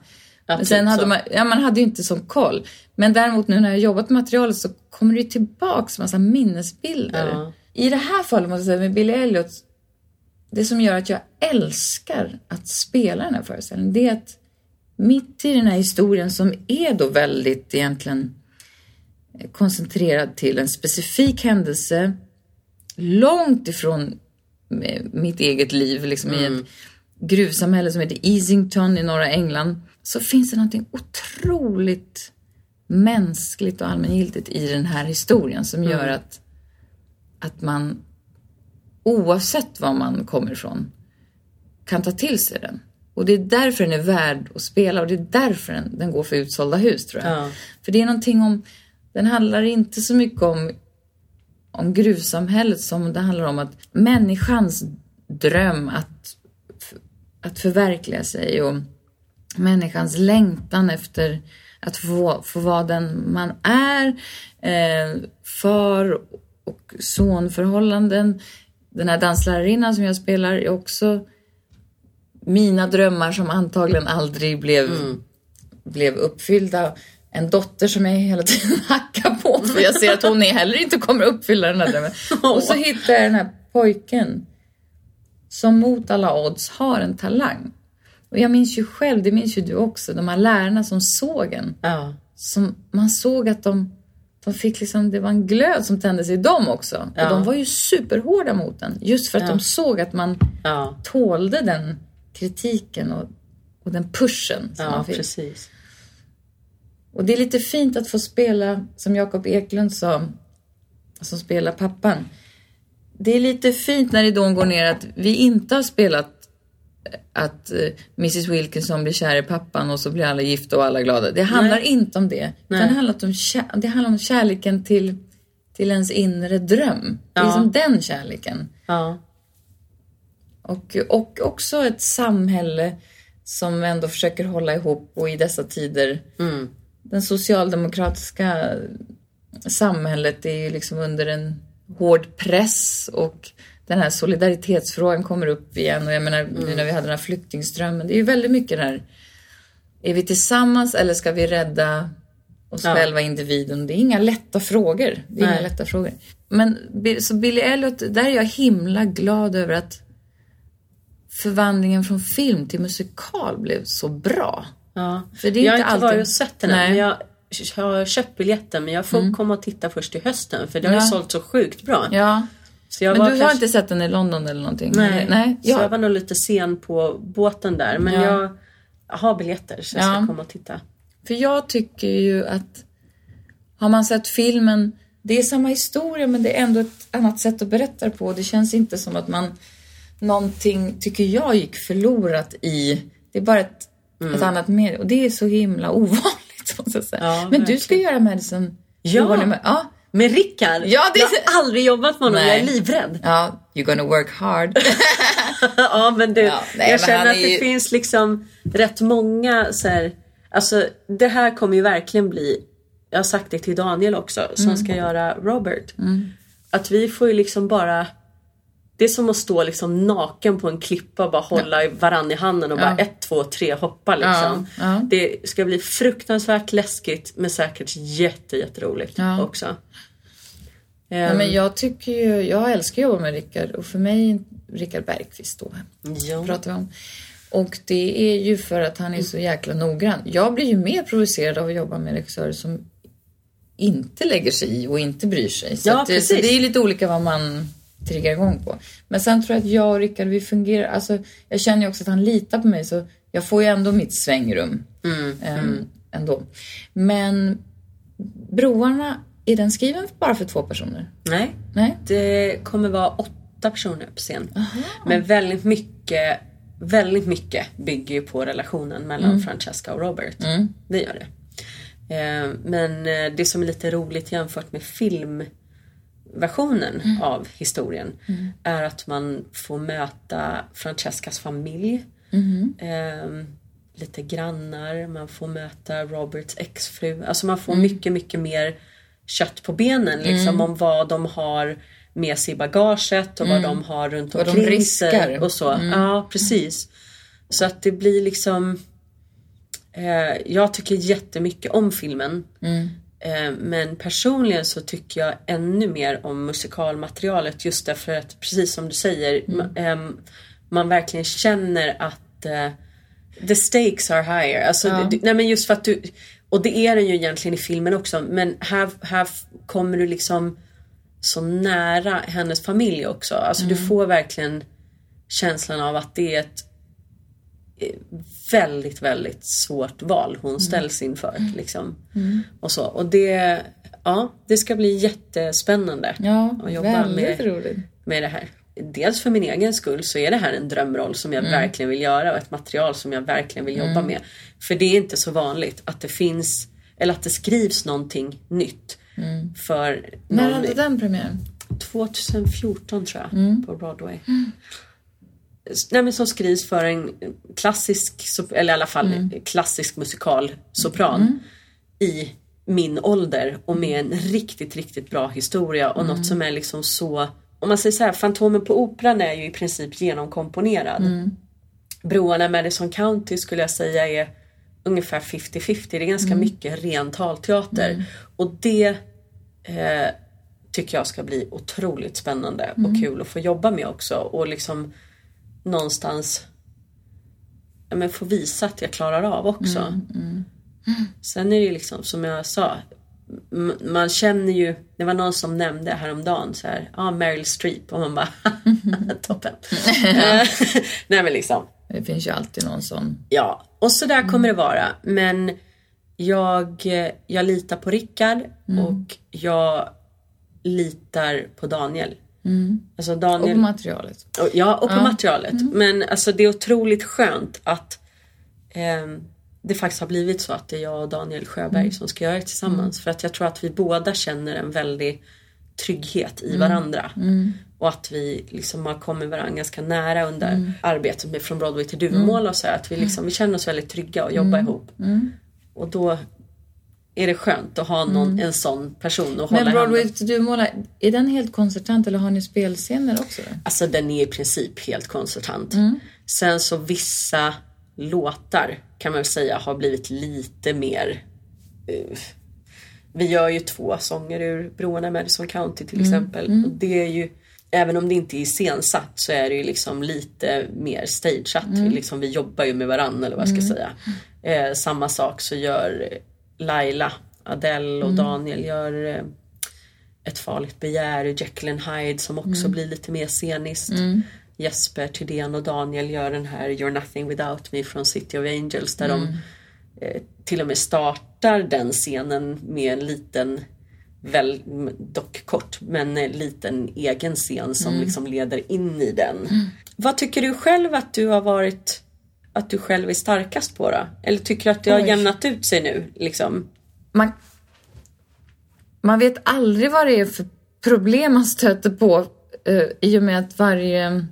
Ja, Men typ sen hade så. man, ja, man hade ju inte sån koll. Men däremot nu när jag jobbat med materialet så kommer det ju tillbaks massa minnesbilder. Ja. I det här fallet måste jag säga med Billy Elliot, det som gör att jag älskar att spela den här föreställningen, det är att mitt i den här historien som är då väldigt egentligen koncentrerad till en specifik händelse långt ifrån eh, mitt eget liv liksom i, ett, gruvsamhälle som heter Easington i norra England så finns det någonting otroligt mänskligt och allmängiltigt i den här historien som gör att, att man oavsett var man kommer ifrån kan ta till sig den. Och det är därför den är värd att spela och det är därför den, den går för utsålda hus tror jag. Ja. För det är någonting om, den handlar inte så mycket om, om gruvsamhället som det handlar om att människans dröm att, att förverkliga sig och människans längtan efter att få, få vara den man är, eh, far och sonförhållanden. Den här danslärarinnan som jag spelar är också mina drömmar som antagligen aldrig blev, blev uppfyllda. En dotter som jag hela tiden (laughs) hackar på för jag ser att hon är heller inte kommer uppfylla den här drömmen. (laughs) Och så hittar jag den här pojken som mot alla odds har en talang. Och jag minns ju själv, det minns ju du också, de här lärarna som såg en. Ja. Som man såg att de, de fick liksom, det var en glöd som tändes i dem också. Ja. Och de var ju superhårda mot en. Just för att Ja. de såg att man Ja, tålde den kritiken och, och den pushen som ja man fick. precis. Och det är lite fint att få spela, som Jakob Eklund sa, som spelar pappan. Det är lite fint när ridån går ner att vi inte har spelat att eh, Mrs Wilkinson blir kär i pappan och så blir alla gifta och alla glada. Det handlar inte om det. Nej. det handlar, om kär, det handlar om kärleken till, till ens inre dröm. Det är Ja. som den kärleken. Ja, Och, och också ett samhälle som ändå försöker hålla ihop och i dessa tider mm. den socialdemokratiska samhället är ju liksom under en hård press och den här solidaritetsfrågan kommer upp igen och jag menar nu när vi hade den här flyktingströmmen, det är ju väldigt mycket där. Är vi tillsammans eller ska vi rädda oss Ja. själva, individen? Det är inga lätta frågor. Det är inga Nej. lätta frågor. Men så Billy Elliot, där är jag himla glad över att förvandlingen från film till musikal blev så bra. ja. För det är jag har inte alltid- varit och sett den än, men jag har köpt biljetten men jag får komma och titta först i hösten för det har Ja. ju sålt så sjukt bra. Ja, men du har kanske- inte sett den i London eller någonting? Nej, Nej. så Ja. jag var nog lite sen på båten där men Ja. jag har biljetter så jag ska Ja. komma och titta. För jag tycker ju att har man sett filmen, det är samma historia men det är ändå ett annat sätt att berätta det på. Det känns inte som att man någonting, tycker jag, gick förlorat i. Det är bara ett, ett annat medium och det är så himla ovanligt (laughs) måste jag säga. Mm. Ja, men du ska verkligen. göra Madison. Ja. Ja. Med Rickard? Ja, det- Jag har aldrig jobbat med honom, Nej. jag är livrädd. Ja, you're gonna work hard. (laughs) ja men du, Ja, nej, jag men känner att det ju- finns liksom rätt många så här, alltså det här kommer ju verkligen bli, jag har sagt det till Daniel också som Mm. ska göra Robert. Att vi får ju liksom bara det är som att stå liksom naken på en klippa och bara hålla ja. varann i handen och bara ett, två, tre hoppa liksom. Ja, ja. Det ska bli fruktansvärt läskigt men säkert jätte, jätteroligt Ja. också. Ehm, men jag tycker ju, jag älskar att jobba med Rickard och för mig, Rickard Bergqvist då, ja. pratar vi om. Och det är ju för att han är så jäkla noggrann. Jag blir ju mer provocerad av att jobba med regissörer som inte lägger sig i och inte bryr sig. Så, Ja, att det, så det är lite olika vad man triggar igång på. Men sen tror jag att jag och Rickard, vi fungerar, alltså jag känner ju också att han litar på mig så jag får ju ändå mitt svängrum. Mm, ehm, Ändå. Men Broarna, är den skriven bara för två personer? Nej, Nej? Det kommer vara åtta personer på scen. Men väldigt mycket, väldigt mycket bygger ju på relationen mellan Francesca och Robert. Det gör det. Eh, Men eh, det som är lite roligt jämfört med filmversionen av historien är att man får möta Francescas familj. Eh, lite grannar, man får möta Roberts exfru. Alltså man får mycket, mycket mer kött på benen liksom om vad de har med sig i bagaget och vad de har runt Vad de omkring riskar. och så. Ja, precis. Så att det blir liksom eh, Jag tycker jättemycket om filmen. Eh, men personligen så tycker jag ännu mer om musikalmaterialet just därför att precis som du säger ehm, man verkligen känner att eh, the stakes are higher. Alltså, det, nej men just för att du, och det är den ju egentligen i filmen också men här, här kommer du liksom så nära hennes familj också. Alltså du får verkligen känslan av att det är ett eh, väldigt, väldigt svårt val hon ställs inför. Liksom. Och, så. och det, ja, det ska bli jättespännande Ja, att jobba med, roligt. med det här. Dels för min egen skull så är det här en drömroll som jag verkligen vill göra och ett material som jag verkligen vill jobba med. För det är inte så vanligt att det finns, eller att det skrivs någonting nytt. För När någon, hade den premiären? 2014 tror jag, på Broadway. Nej, men som skrivs för en klassisk, eller i alla fall klassisk musikalsopran i min ålder och med en riktigt, riktigt bra historia och något som är liksom så om man säger så här, Fantomen på Operan är ju i princip genomkomponerad. Broarna Madison County skulle jag säga är ungefär 50-50. Det är ganska mycket ren talteater. Och det eh, tycker jag ska bli otroligt spännande och kul att få jobba med också. Och liksom någonstans ja, men få visa att jag klarar av också. Sen är det liksom som jag sa. Man känner ju, det var någon som nämnde häromdagen så här, ja ah, Meryl Streep och man bara (laughs) toppen. (laughs) Eh, (laughs) Nej men liksom, Det finns ju alltid någon sån. Ja, och så där kommer det vara. Men jag, eh, jag litar på Rickard och jag litar på Daniel. Alltså Och Daniel på materialet. och, ja, och på materialet. Men alltså det är otroligt skönt att ehm, det faktiskt har blivit så att det är jag och Daniel Sjöberg som ska göra det tillsammans. För att jag tror att vi båda känner en väldig trygghet i varandra. Och att vi liksom har kommit varandra ganska nära under arbetet med Från Broadway till Duvemåla och så här, Att vi, liksom, vi känner oss väldigt trygga och jobbar ihop. Och då är det skönt att ha någon, en sån person att hålla Men handen. Broadway till Duvemåla, är den helt koncertant eller har ni spelscener också? Alltså den är i princip helt koncertant. Sen så vissa låtar kan man väl säga har blivit lite mer eh, Vi gör ju två sånger ur Broarna Madison County till exempel. Och det är ju Även om det inte är iscensatt så är det ju liksom lite mer stageat. Vi Liksom, vi jobbar ju med varandra eller vad jag ska säga. Eh, samma sak så gör Laila, Adele och Daniel gör eh, ett farligt begär, Jekyll and Hyde som också blir lite mer sceniskt. Jesper Thydén och Daniel gör den här You're nothing without me från City of Angels där de eh, till och med startar den scenen med en liten väl, dock kort, men en liten egen scen som liksom leder in i den. Vad tycker du själv att du har varit att du själv är starkast på då? Eller tycker du att det har Oj. jämnat ut sig nu? Liksom? Man, man vet aldrig vad det är för problem man stöter på eh, i och med att varje,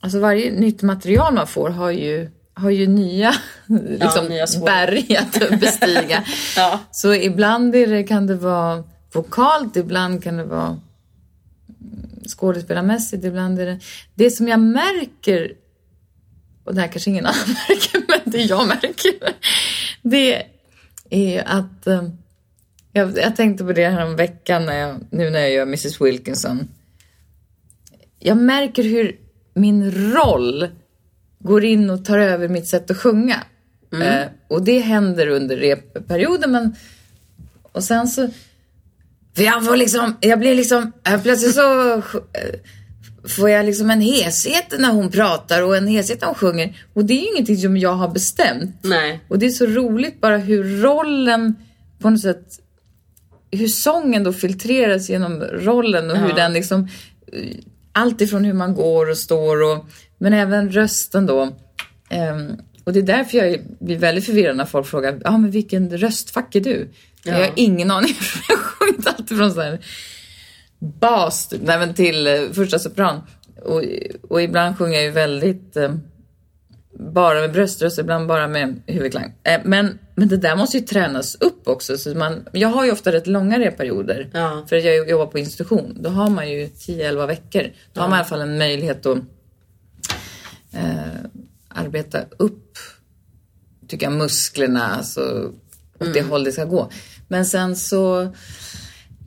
alltså varje nytt material man får har ju, har ju nya, liksom, svåra- berg att (laughs) bestiga. Ja. Så ibland är det, kan det vara vokalt, ibland kan det vara skådespelarmässigt, ibland är det... Det som jag märker, och det här kanske ingen (laughs) annan märker, men det jag märker, det är att... eh, Jag, jag tänkte på det här om veckan när jag, nu när jag gör Mrs Wilkinson. Jag märker hur min roll går in och tar över mitt sätt att sjunga. Eh, och det händer under repperioden men och sen så för jag får liksom, jag blir liksom, plötsligt så eh, får jag liksom en heshet när hon pratar och en heshet när hon sjunger. Och det är ju ingenting som jag har bestämt. Nej. Och det är så roligt bara hur rollen på något sätt, hur sången då filtreras genom rollen och hur Ja. den liksom, eh, allt ifrån hur man går och står och, men även rösten då. Ehm, och det är därför jag blir väldigt förvirrad när folk frågar, ja ah, men vilken röstfack är du? Jag har ingen aning, (laughs) jag har sjungit allt ifrån så här bas typ, nej, men till eh, första sopran. Och, och ibland sjunger jag ju väldigt eh, bara med bröströst, ibland bara med huvudklang. Eh, men, men det där måste ju tränas upp också. Så man, jag har ju ofta rätt långa repperioder. Ja. För jag jobbar på institution. Då har man ju 10-11 veckor. Då har man i alla fall en möjlighet att eh, arbeta upp, tycker jag, musklerna. Alltså, åt det håll det ska gå. Men sen så...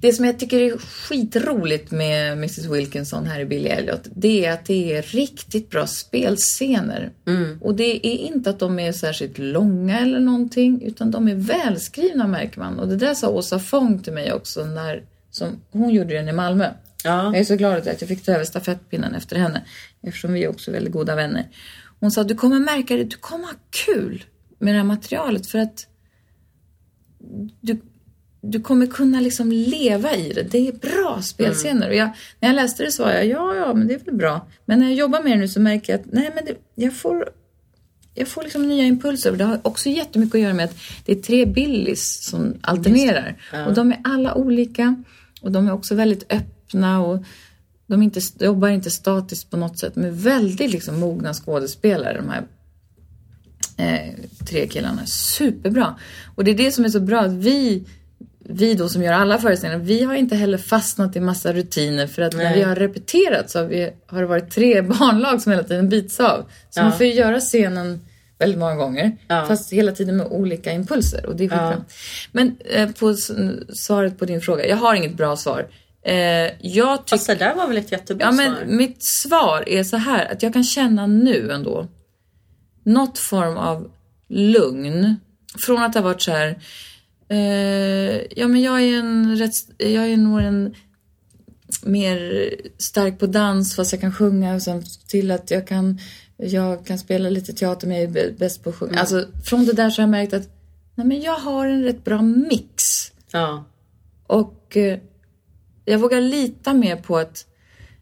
Det som jag tycker är skitroligt med Mrs Wilkinson här i Billy Elliot, det är att det är riktigt bra spelscener. Och det är inte att de är särskilt långa eller någonting, utan de är välskrivna märker man. Och det där sa Åsa Fång till mig också när som, hon gjorde den i Malmö. Ja. Jag är så glad att jag fick ta över stafettpinnen efter henne, eftersom vi är också väldigt goda vänner. Hon sa, du kommer märka det, du kommer ha kul med det här materialet för att du, du kommer kunna liksom leva i det. Det är bra spelscener. Och jag, när jag läste det sa jag, ja, ja, men det är väl bra. Men när jag jobbar med det nu så märker jag att, nej, men det, jag får jag får liksom nya impulser. Det har också jättemycket att göra med att det är tre Billys som alternerar. Ja. Och de är alla olika. Och de är också väldigt öppna och de inte, jobbar inte statiskt på något sätt. De är väldigt liksom mogna skådespelare, de här eh, tre killarna. Superbra. Och det är det som är så bra att vi vi då som gör alla föreställningar, vi har inte heller fastnat i massa rutiner för att Nej. när vi har repeterat så har, vi, har det varit tre (laughs) barnlag som hela tiden bits av. Så ja. man får ju göra scenen väldigt många gånger. Ja. Fast hela tiden med olika impulser och det är skitbra. Ja. Men eh, på svaret på din fråga, jag har inget bra svar. Eh, jag tycker... Fast det där var väl ett jättebra ja, men svar? Mitt svar är så här att jag kan känna nu ändå något form av lugn. Från att ha varit så här Eh, ja, men jag är en rätt, jag är nog en mer stark på dans fast jag kan sjunga och sen till att jag kan, jag kan spela lite teater men jag är bäst på att sjunga. Mm. Alltså från det där så har jag märkt att nej, men jag har en rätt bra mix. Ja. Och eh, jag vågar lita mer på att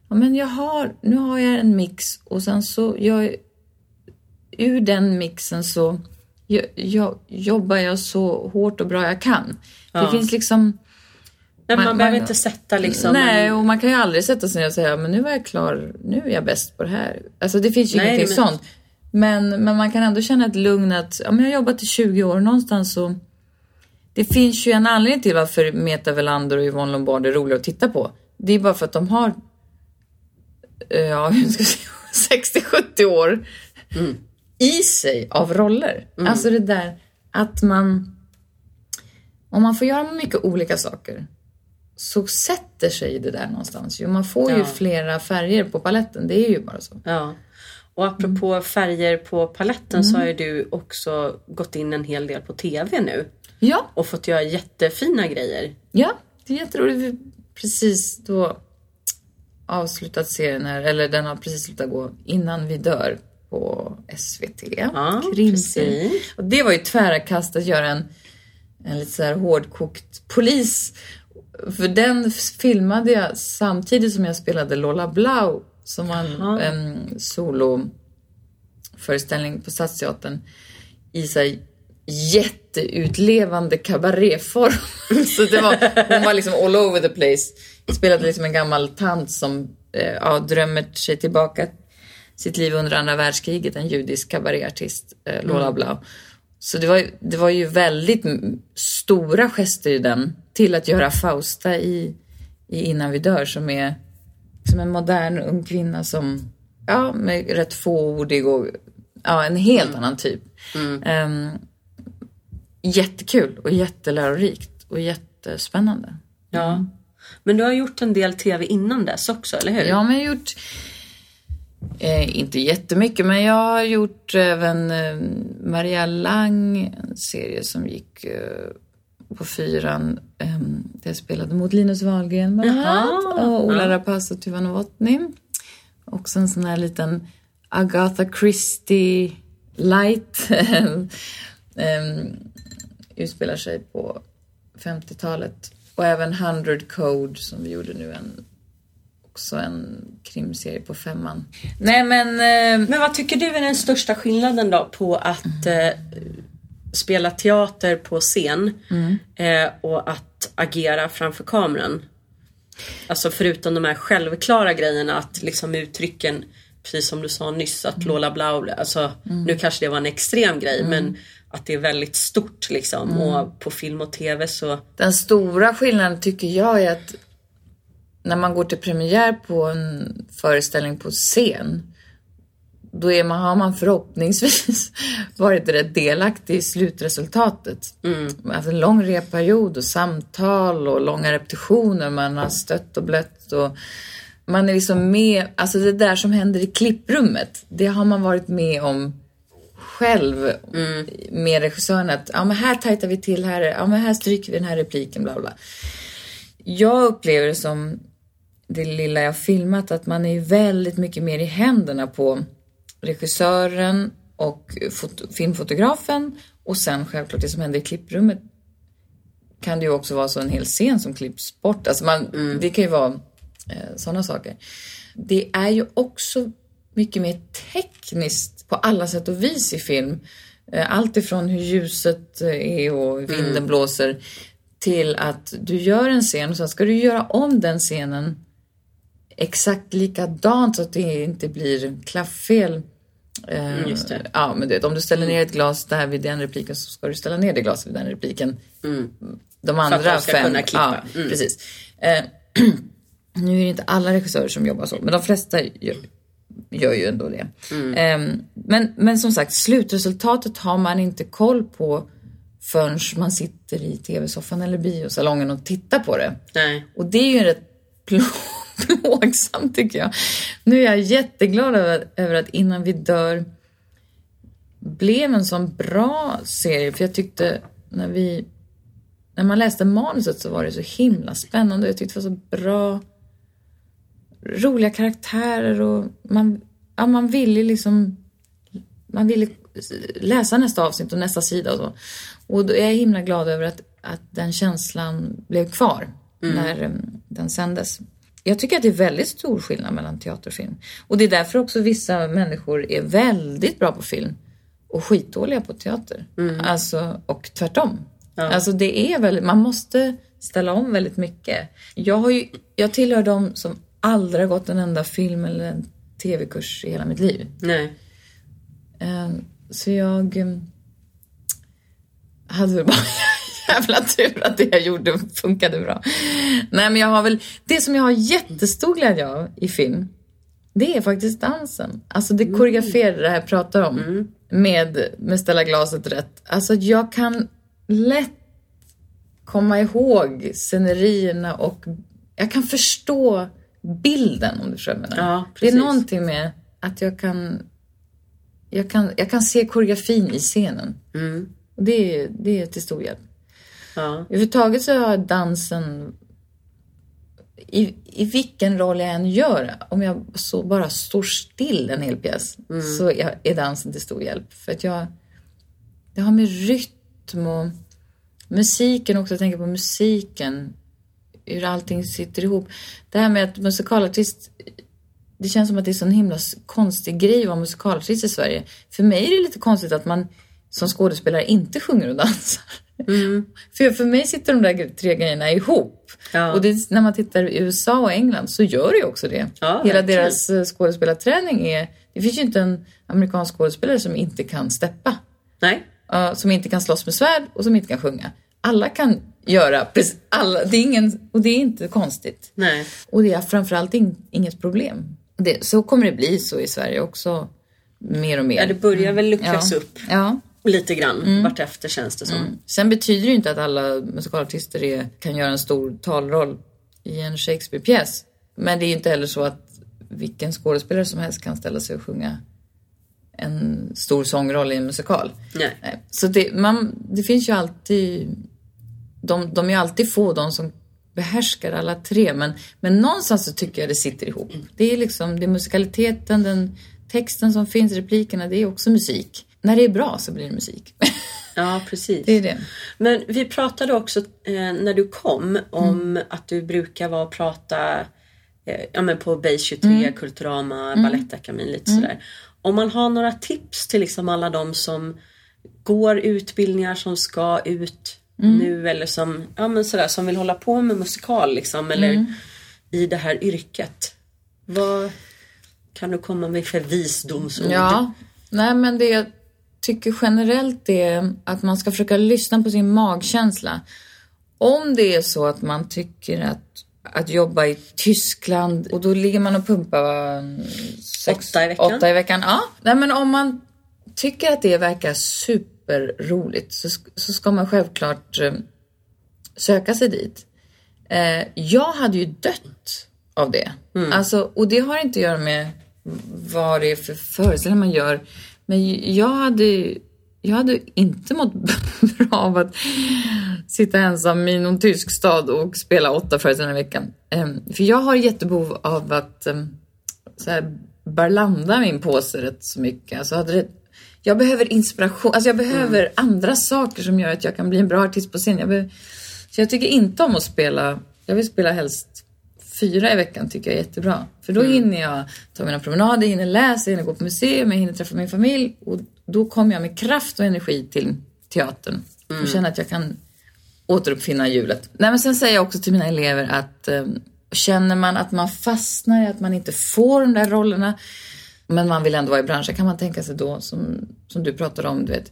ja, men jag har, nu har jag en mix och sen så jag, ur den mixen så jag, jag, jobbar jag så hårt och bra jag kan. Ja. Det finns liksom... Men man, man behöver man, inte sätta liksom... Nej, och man kan ju aldrig sätta sig ner och säga men nu var jag klar, nu är jag bäst på det här. Alltså det finns ju nej, ingenting men... sånt. Men, men man kan ändå känna ett lugn att ja, men jag har jobbat i 20 år någonstans så... Det finns ju en anledning till varför Meta Velander och Yvonne Lombard är roliga att titta på. Det är bara för att de har ja, 60-70 (laughs) år mm i sig av roller. Mm. Alltså det där att man... Om man får göra mycket olika saker så sätter sig det där någonstans. Man får ju ja. flera färger på paletten, det är ju bara så. Ja. Och apropå mm. färger på paletten mm. så har ju du också gått in en hel del på TV nu. Ja. Och fått göra jättefina grejer. Ja, det är jätteroligt. Vi precis då avslutat serien här, eller den har precis slutat gå innan vi dör på SVT. Ja, Krimserie. Och det var ju tvära kast att göra en, en lite så här hårdkokt polis. För den filmade jag samtidigt som jag spelade Lola Blau som var en, en soloföreställning på Stadsteatern i sig jätteutlevande kabaréform. (laughs) så det var, hon var liksom all over the place. Spelade liksom en gammal tant som eh, ja, drömmer sig tillbaka sitt liv under andra världskriget, en judisk kabaréartist, eh, Lola mm. Blau. Så det var, det var ju väldigt stora gester i den till att göra Fausta i, i Innan vi dör som är som en modern ung kvinna som, ja, med rätt fåordig och ja, en helt mm. annan typ. Mm. Um, jättekul och jättelärorikt och jättespännande. Ja. Men du har gjort en del tv innan dess också, eller hur? Ja, men jag har gjort Eh, inte jättemycket, men jag har gjort även eh, Maria Lang, en serie som gick eh, på fyran. Eh, där jag spelade mot Linus Wahlgren bland annat. Och Ola ja. Rapace och Tuva Novotny. Också en sån här liten Agatha Christie light. (laughs) eh, utspelar sig på 50-talet. Och även 100 Code som vi gjorde nu en också en krimserie på femman. Nej men... Eh, men vad tycker du är den största skillnaden då på att mm. eh, spela teater på scen mm. eh, och att agera framför kameran? Alltså förutom de här självklara grejerna att liksom uttrycken Precis som du sa nyss att mm. Lola Blau, alltså mm. nu kanske det var en extrem grej mm. men att det är väldigt stort liksom mm. och på film och tv så. Den stora skillnaden tycker jag är att när man går till premiär på en föreställning på scen då är man, har man förhoppningsvis (laughs) varit rätt delaktig i slutresultatet. Mm. Man har haft en lång repperiod och samtal och långa repetitioner. Man har stött och blött och man är liksom med, alltså det där som händer i klipprummet, det har man varit med om själv mm. med regissören att ja men här tajtar vi till, här, ja men här stryker vi den här repliken, bla bla. Jag upplever det som det lilla jag filmat att man är väldigt mycket mer i händerna på regissören och foto, filmfotografen och sen självklart det som händer i klipprummet kan det ju också vara så en hel scen som klipps bort. Alltså man, Mm. Det kan ju vara eh, sådana saker. Det är ju också mycket mer tekniskt på alla sätt och vis i film. Eh, Allt ifrån hur ljuset eh, är och vinden Mm. blåser till att du gör en scen och sen ska du göra om den scenen exakt likadant så att det inte blir klafffel. Eh, just det. Ja, men du vet, om du ställer ner ett glas där vid den repliken så ska du ställa ner det glaset vid den repliken. De andra Mm. de ska fem. kunna klippa. Ja, Mm. precis. Eh, (clears throat) nu är det inte alla regissörer som jobbar så, men de flesta gör, gör ju ändå det. Mm. Eh, men, men som sagt, slutresultatet har man inte koll på förrän man sitter i tv-soffan eller biosalongen och tittar på det. Nej. Och det är ju rätt plå- (laughs) plågsamt tycker jag. Nu är jag jätteglad över, över att Innan vi dör blev en sån bra serie. För jag tyckte när vi... När man läste manuset så var det så himla spännande. Jag tyckte det var så bra... Roliga karaktärer och man, ja, man ville liksom... Man ville läsa nästa avsnitt och nästa sida och så. Och då är jag himla glad över att, att den känslan blev kvar när um, den sändes. Jag tycker att det är väldigt stor skillnad mellan teater och film. Och det är därför också vissa människor är väldigt bra på film och skitdåliga på teater. Alltså, och tvärtom. Alltså det är väldigt, man måste ställa om väldigt mycket. Jag, har ju, jag tillhör de som aldrig har gått en enda film eller en tv-kurs i hela mitt liv. Nej. Eh, Så jag eh, hade väl bara (laughs) jävla tur att det jag gjorde funkade bra. Nej men jag har väl, det som jag har jättestor glädje av i film, det är faktiskt dansen. Alltså det koreograferade det här jag pratar om. Med, med ställa glaset rätt. Alltså jag kan lätt komma ihåg scenerierna och jag kan förstå bilden om du förstår vad jag. Ja, det är någonting med att jag kan jag kan, jag kan se koreografin i scenen. Mm. Och det, är, det är till stor hjälp. Ja. Överhuvudtaget så har dansen i, i vilken roll jag än gör, om jag så bara står still en hel pjäs, så är, är dansen till stor hjälp. För att jag, det har med rytm och musiken också, jag tänker på musiken, hur allting sitter ihop. Det här med att musikalartist, det känns som att det är så en himla konstig grej att vara musikalartist i Sverige. För mig är det lite konstigt att man som skådespelare inte sjunger och dansar. (laughs) För, för mig sitter de där tre grejerna ihop. Ja. Och det, när man tittar i USA och England så gör det ju också det. Ja, Hela verkligen. deras eh, skådespelarträning är... Det finns ju inte en amerikansk skådespelare som inte kan steppa. Nej. Uh, som inte kan slåss med svärd och som inte kan sjunga. Alla kan göra alla. Det är ingen, och det är inte konstigt. Nej. Och det är framförallt in, inget problem. Det, så kommer det bli så i Sverige också. Mer och mer. Ja, det börjar väl luckras ja. upp Ja. lite grann vartefter känns det som. Sen betyder det ju inte att alla musikalartister är, kan göra en stor talroll i en Shakespeare-pjäs. Men det är ju inte heller så att vilken skådespelare som helst kan ställa sig och sjunga en stor sångroll i en musikal. Nej. Så det, man, det finns ju alltid... De, de är alltid få, de som behärskar alla tre. Men, men någonstans så tycker jag det sitter ihop. Det är liksom det är musikaliteten, den texten som finns, replikerna, det är också musik. När det är bra så blir det musik. Ja, precis. det är det. Men vi pratade också eh, när du kom om att du brukar vara och prata eh, ja, men på Base 23, Kulturama, Balettakademin lite sådär. Om man har några tips till liksom alla de som går utbildningar som ska ut nu eller som, ja, men sådär, som vill hålla på med musikal liksom, eller i det här yrket. Vad kan du komma med för visdomsord? Ja, nej men det jag tycker generellt är att man ska försöka lyssna på sin magkänsla. Om det är så att man tycker att, att jobba i Tyskland och då ligger man och pumpar sex, Åtta i veckan. Åtta i veckan. Ja, nej men om man tycker att det verkar superroligt så, så ska man självklart eh, söka sig dit. Eh, jag hade ju dött av det. Alltså, och det har inte att göra med vad det är för föreställningar man gör. Men jag hade, jag hade inte mått (laughs) bra av att sitta ensam i någon tysk stad och spela åtta föreställningar i veckan. Eh, för jag har jättebehov av att eh, så här, bör landa min påse rätt så mycket. Alltså hade det, jag behöver inspiration, alltså jag behöver mm. andra saker som gör att jag kan bli en bra artist på scen. Jag, behöver, så jag tycker inte om att spela, jag vill spela helst fyra i veckan tycker jag är jättebra. För då mm. hinner jag ta mina promenader, hinner läsa, hinner gå på museum, jag hinner träffa min familj och då kommer jag med kraft och energi till teatern mm. och känner att jag kan återuppfinna hjulet. Nej, men sen säger jag också till mina elever att eh, känner man att man fastnar i att man inte får de där rollerna men man vill ändå vara i branschen kan man tänka sig då som, som du pratade om, du vet,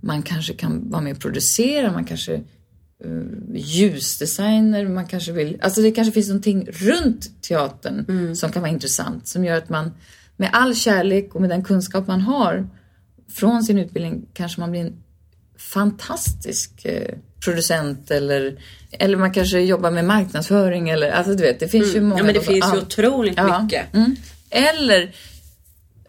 man kanske kan vara med och producera, man kanske uh, ljusdesigner, man kanske vill, alltså det kanske finns någonting runt teatern mm. som kan vara intressant som gör att man med all kärlek och med den kunskap man har från sin utbildning kanske man blir en fantastisk uh, producent eller, eller man kanske jobbar med marknadsföring eller alltså du vet det finns mm. ju många. Ja men det finns ju otroligt ja. mycket. Mm. Eller,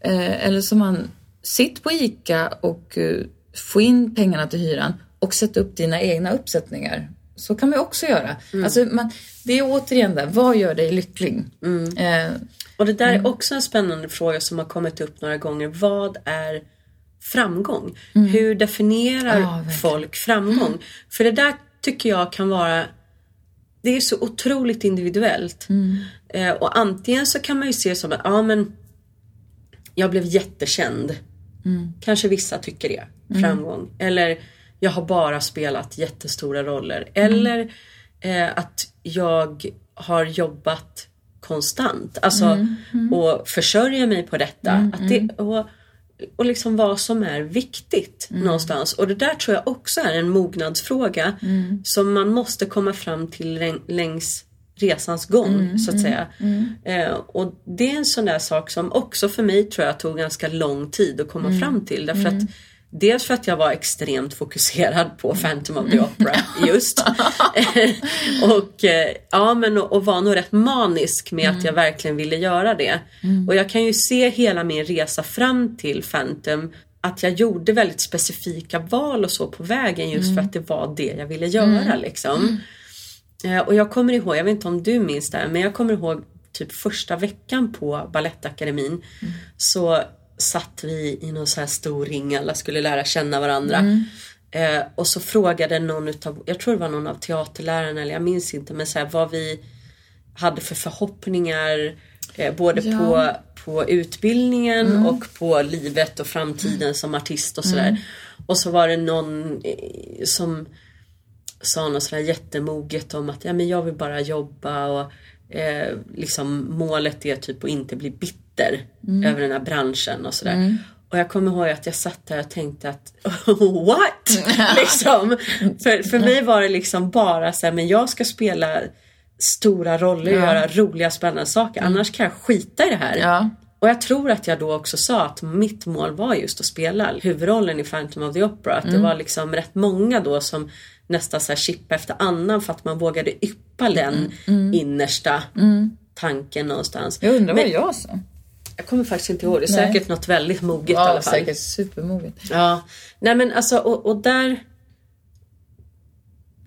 eh, eller som man, sitt på ICA och uh, få in pengarna till hyran och sätta upp dina egna uppsättningar. Så kan man också göra. Mm. Alltså man, det är återigen där, vad gör dig lycklig? Mm. Eh, och det där är mm. också en spännande fråga som har kommit upp några gånger. Vad är framgång? Mm. Hur definierar ja, folk framgång? Mm. För det där tycker jag kan vara det är så otroligt individuellt. Mm. Eh, och antingen så kan man ju se som att ja, men jag blev jättekänd. Mm. Kanske vissa tycker det. Mm. Framgång. Eller jag har bara spelat jättestora roller. Mm. Eller eh, att jag har jobbat konstant. Alltså mm. och försörjer mig på detta. Att det, och, och liksom vad som är viktigt mm. någonstans. Och det där tror jag också är en mognadsfråga mm. som man måste komma fram till längs resans gång mm, så att mm, säga. Mm. Eh, och det är en sån där sak som också för mig tror jag tog ganska lång tid att komma mm. fram till. Därför att Dels för att jag var extremt fokuserad på Phantom of the Opera (laughs) just. (laughs) och eh, ja men och, och var nog rätt manisk med mm. att jag verkligen ville göra det. Mm. Och jag kan ju se hela min resa fram till Phantom att jag gjorde väldigt specifika val och så på vägen just mm. för att det var det jag ville göra mm. liksom. Eh, och jag kommer ihåg, jag vet inte om du minns det men jag kommer ihåg typ första veckan på Balettakademin mm. så satt vi i någon så här stor ring, alla skulle lära känna varandra. Mm. Eh, och så frågade någon utav, jag tror det var någon av teaterlärarna eller jag minns inte men så här, vad vi hade för förhoppningar eh, både ja. på, på utbildningen mm. och på livet och framtiden mm. som artist och sådär. Mm. Och så var det någon eh, som sa något sådär jättemoget om att ja, men jag vill bara jobba och eh, liksom målet är typ att inte bli bitter mm. över den här branschen och sådär. Mm. Och jag kommer ihåg att jag satt där och tänkte att (laughs) what? (laughs) liksom. För, för mig var det liksom bara så här, men jag ska spela stora roller och ja. göra roliga spännande saker. Mm. Annars kan jag skita i det här. Ja. Och jag tror att jag då också sa att mitt mål var just att spela huvudrollen i Phantom of the Opera. Att mm. det var liksom rätt många då som nästan så här chippa efter annan för att man vågade yppa den mm, mm. innersta mm. tanken någonstans. Jag undrar vad jag sa. Jag kommer faktiskt inte ihåg. Det är säkert något väldigt moget ja, i alla fall. säkert supermoget. Ja. Nej men alltså och, och där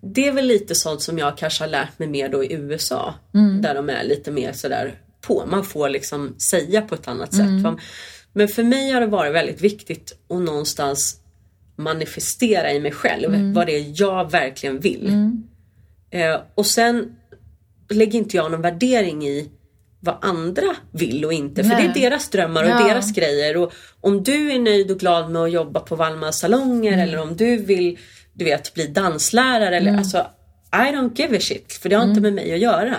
det är väl lite sånt som jag kanske har lärt mig mer då i USA. Mm. Där de är lite mer sådär på. Man får liksom säga på ett annat sätt. Mm. Men för mig har det varit väldigt viktigt att någonstans manifestera i mig själv mm. vad det är jag verkligen vill. Mm. Eh, och sen lägger inte jag någon värdering i vad andra vill och inte. Nej. För det är deras drömmar och ja. deras grejer. Och om du är nöjd och glad med att jobba på Valmas salonger mm. eller om du vill du vet, bli danslärare. Eller, mm. alltså, I don't give a shit. För det har inte mm. med mig att göra.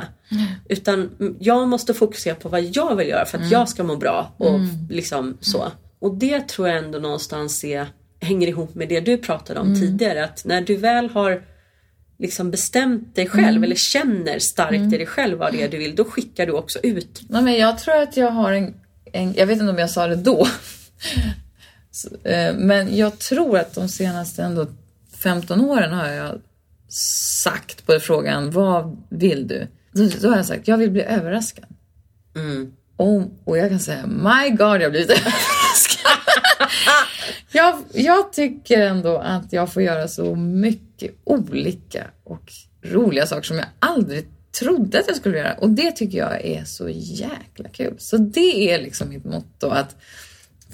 Utan jag måste fokusera på vad jag vill göra för att mm. jag ska må bra. Och liksom så. Och det tror jag ändå någonstans är hänger ihop med det du pratade om mm. tidigare. Att när du väl har liksom bestämt dig själv mm. eller känner starkt mm. i dig själv vad det är du vill, då skickar du också ut. Nej, men jag tror att jag har en, en jag vet inte om jag sa det då, (laughs) eh, men jag tror att de senaste ändå 15 åren har jag sagt på frågan vad vill du? Då, då har jag sagt jag vill bli överraskad. Mm. Och, och jag kan säga my God jag har blivit (laughs) överraskad (laughs) jag, jag tycker ändå att jag får göra så mycket olika och roliga saker som jag aldrig trodde att jag skulle göra. Och det tycker jag är så jäkla kul. Så det är liksom mitt motto. Att,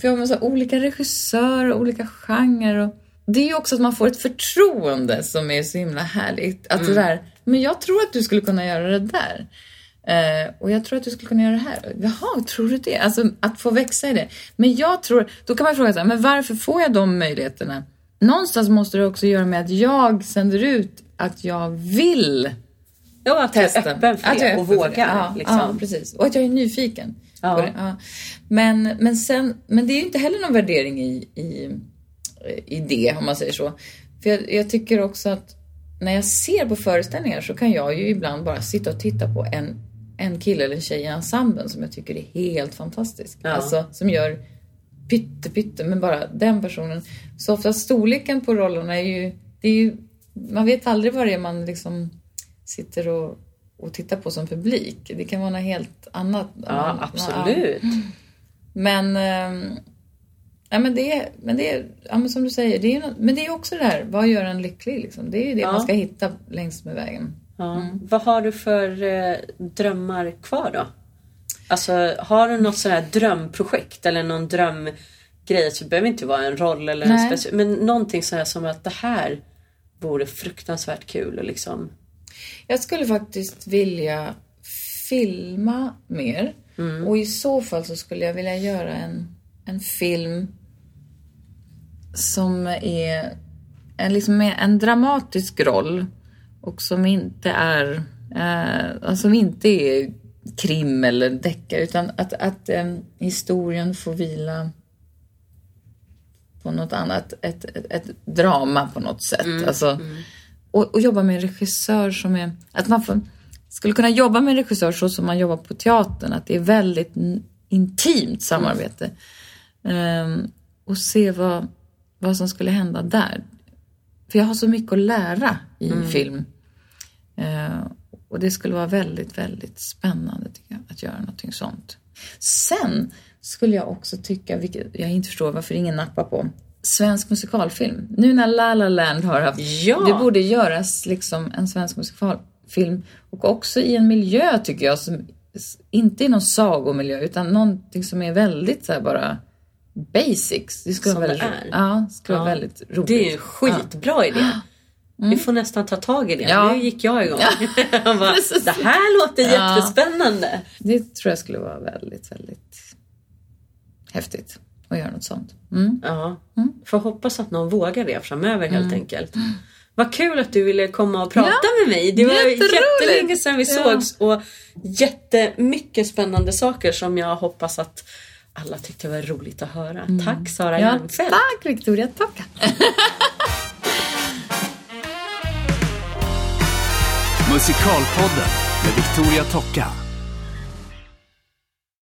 för jag har så olika regissörer, olika genrer. Och det är ju också att man får ett förtroende som är så himla härligt. Att det där, men jag tror att du skulle kunna göra det där. Eh, och jag tror att du skulle kunna göra det här. Jaha, tror du det? Alltså att få växa i det. Men jag tror, då kan man fråga sig, men varför får jag de möjligheterna? Någonstans måste det också göra med att jag sänder ut att jag vill Ja, att du är testa. öppen för Att jag det är och vågar. Ja, liksom. ja, precis. Och att jag är nyfiken. Ja. Ja. Men, men, sen, men det är ju inte heller någon värdering i, i, i det, om man säger så. För jag, jag tycker också att när jag ser på föreställningar så kan jag ju ibland bara sitta och titta på en, en kille eller tjej i ensemblen som jag tycker är helt fantastisk. Ja. Alltså som gör pytte pytte men bara den personen. Så ofta storleken på rollerna är ju, det är ju man vet aldrig vad det är man liksom sitter och, och tittar på som publik. Det kan vara något helt annat. Ja, absolut. Men, ehm, ja, men det är, men det är, ja, men som du säger, det är, men det är också det här, vad gör en lycklig liksom? Det är ju det Ja. man ska hitta längs med vägen. Ja. Vad har du för eh, drömmar kvar då? Alltså har du något sådär drömprojekt eller någon drömgrej? Så det behöver inte vara en roll eller en Nej. speciell, men någonting sådär som att det här vore fruktansvärt kul och liksom. Jag skulle faktiskt vilja filma mer. Och i så fall så skulle jag vilja göra en, en film som är en, liksom en dramatisk roll och som inte är, eh, som inte är krim eller deckare utan att, att eh, historien får vila på något annat, ett, ett, ett drama på något sätt. Alltså, och, och jobba med en regissör som är, att man får, skulle kunna jobba med en regissör så som man jobbar på teatern, att det är väldigt intimt samarbete. Ehm, och se vad, vad som skulle hända där. För jag har så mycket att lära i film. Eh, och det skulle vara väldigt, väldigt spännande tycker jag, att göra någonting sånt. Sen skulle jag också tycka, vilket jag inte förstår varför ingen nappar på, svensk musikalfilm. Nu när La La Land har haft... Ja! Det borde göras liksom en svensk musikalfilm och också i en miljö tycker jag som inte är någon sagomiljö utan någonting som är väldigt så bara basics. Det skulle Som vara väldigt, det är. Ja, skulle vara Ja. väldigt roligt. Det är ju en skitbra idé. (gasps) Vi får nästan ta tag i det. Ja. Nu gick jag igång. (laughs) (laughs) Jag bara, det här låter Ja. jättespännande. Det tror jag skulle vara väldigt, väldigt häftigt att göra något sånt. Mm. Ja, får hoppas att någon vågar det framöver helt enkelt. Vad kul att du ville komma och prata Ja, med mig. Det var jättelänge sedan vi Ja. sågs och jättemycket spännande saker som jag hoppas att alla tyckte var roligt att höra. Tack Sara Ja, Järnfeldt. tack Victoria, tack. (laughs) Musikalpodden med Victoria Tocka.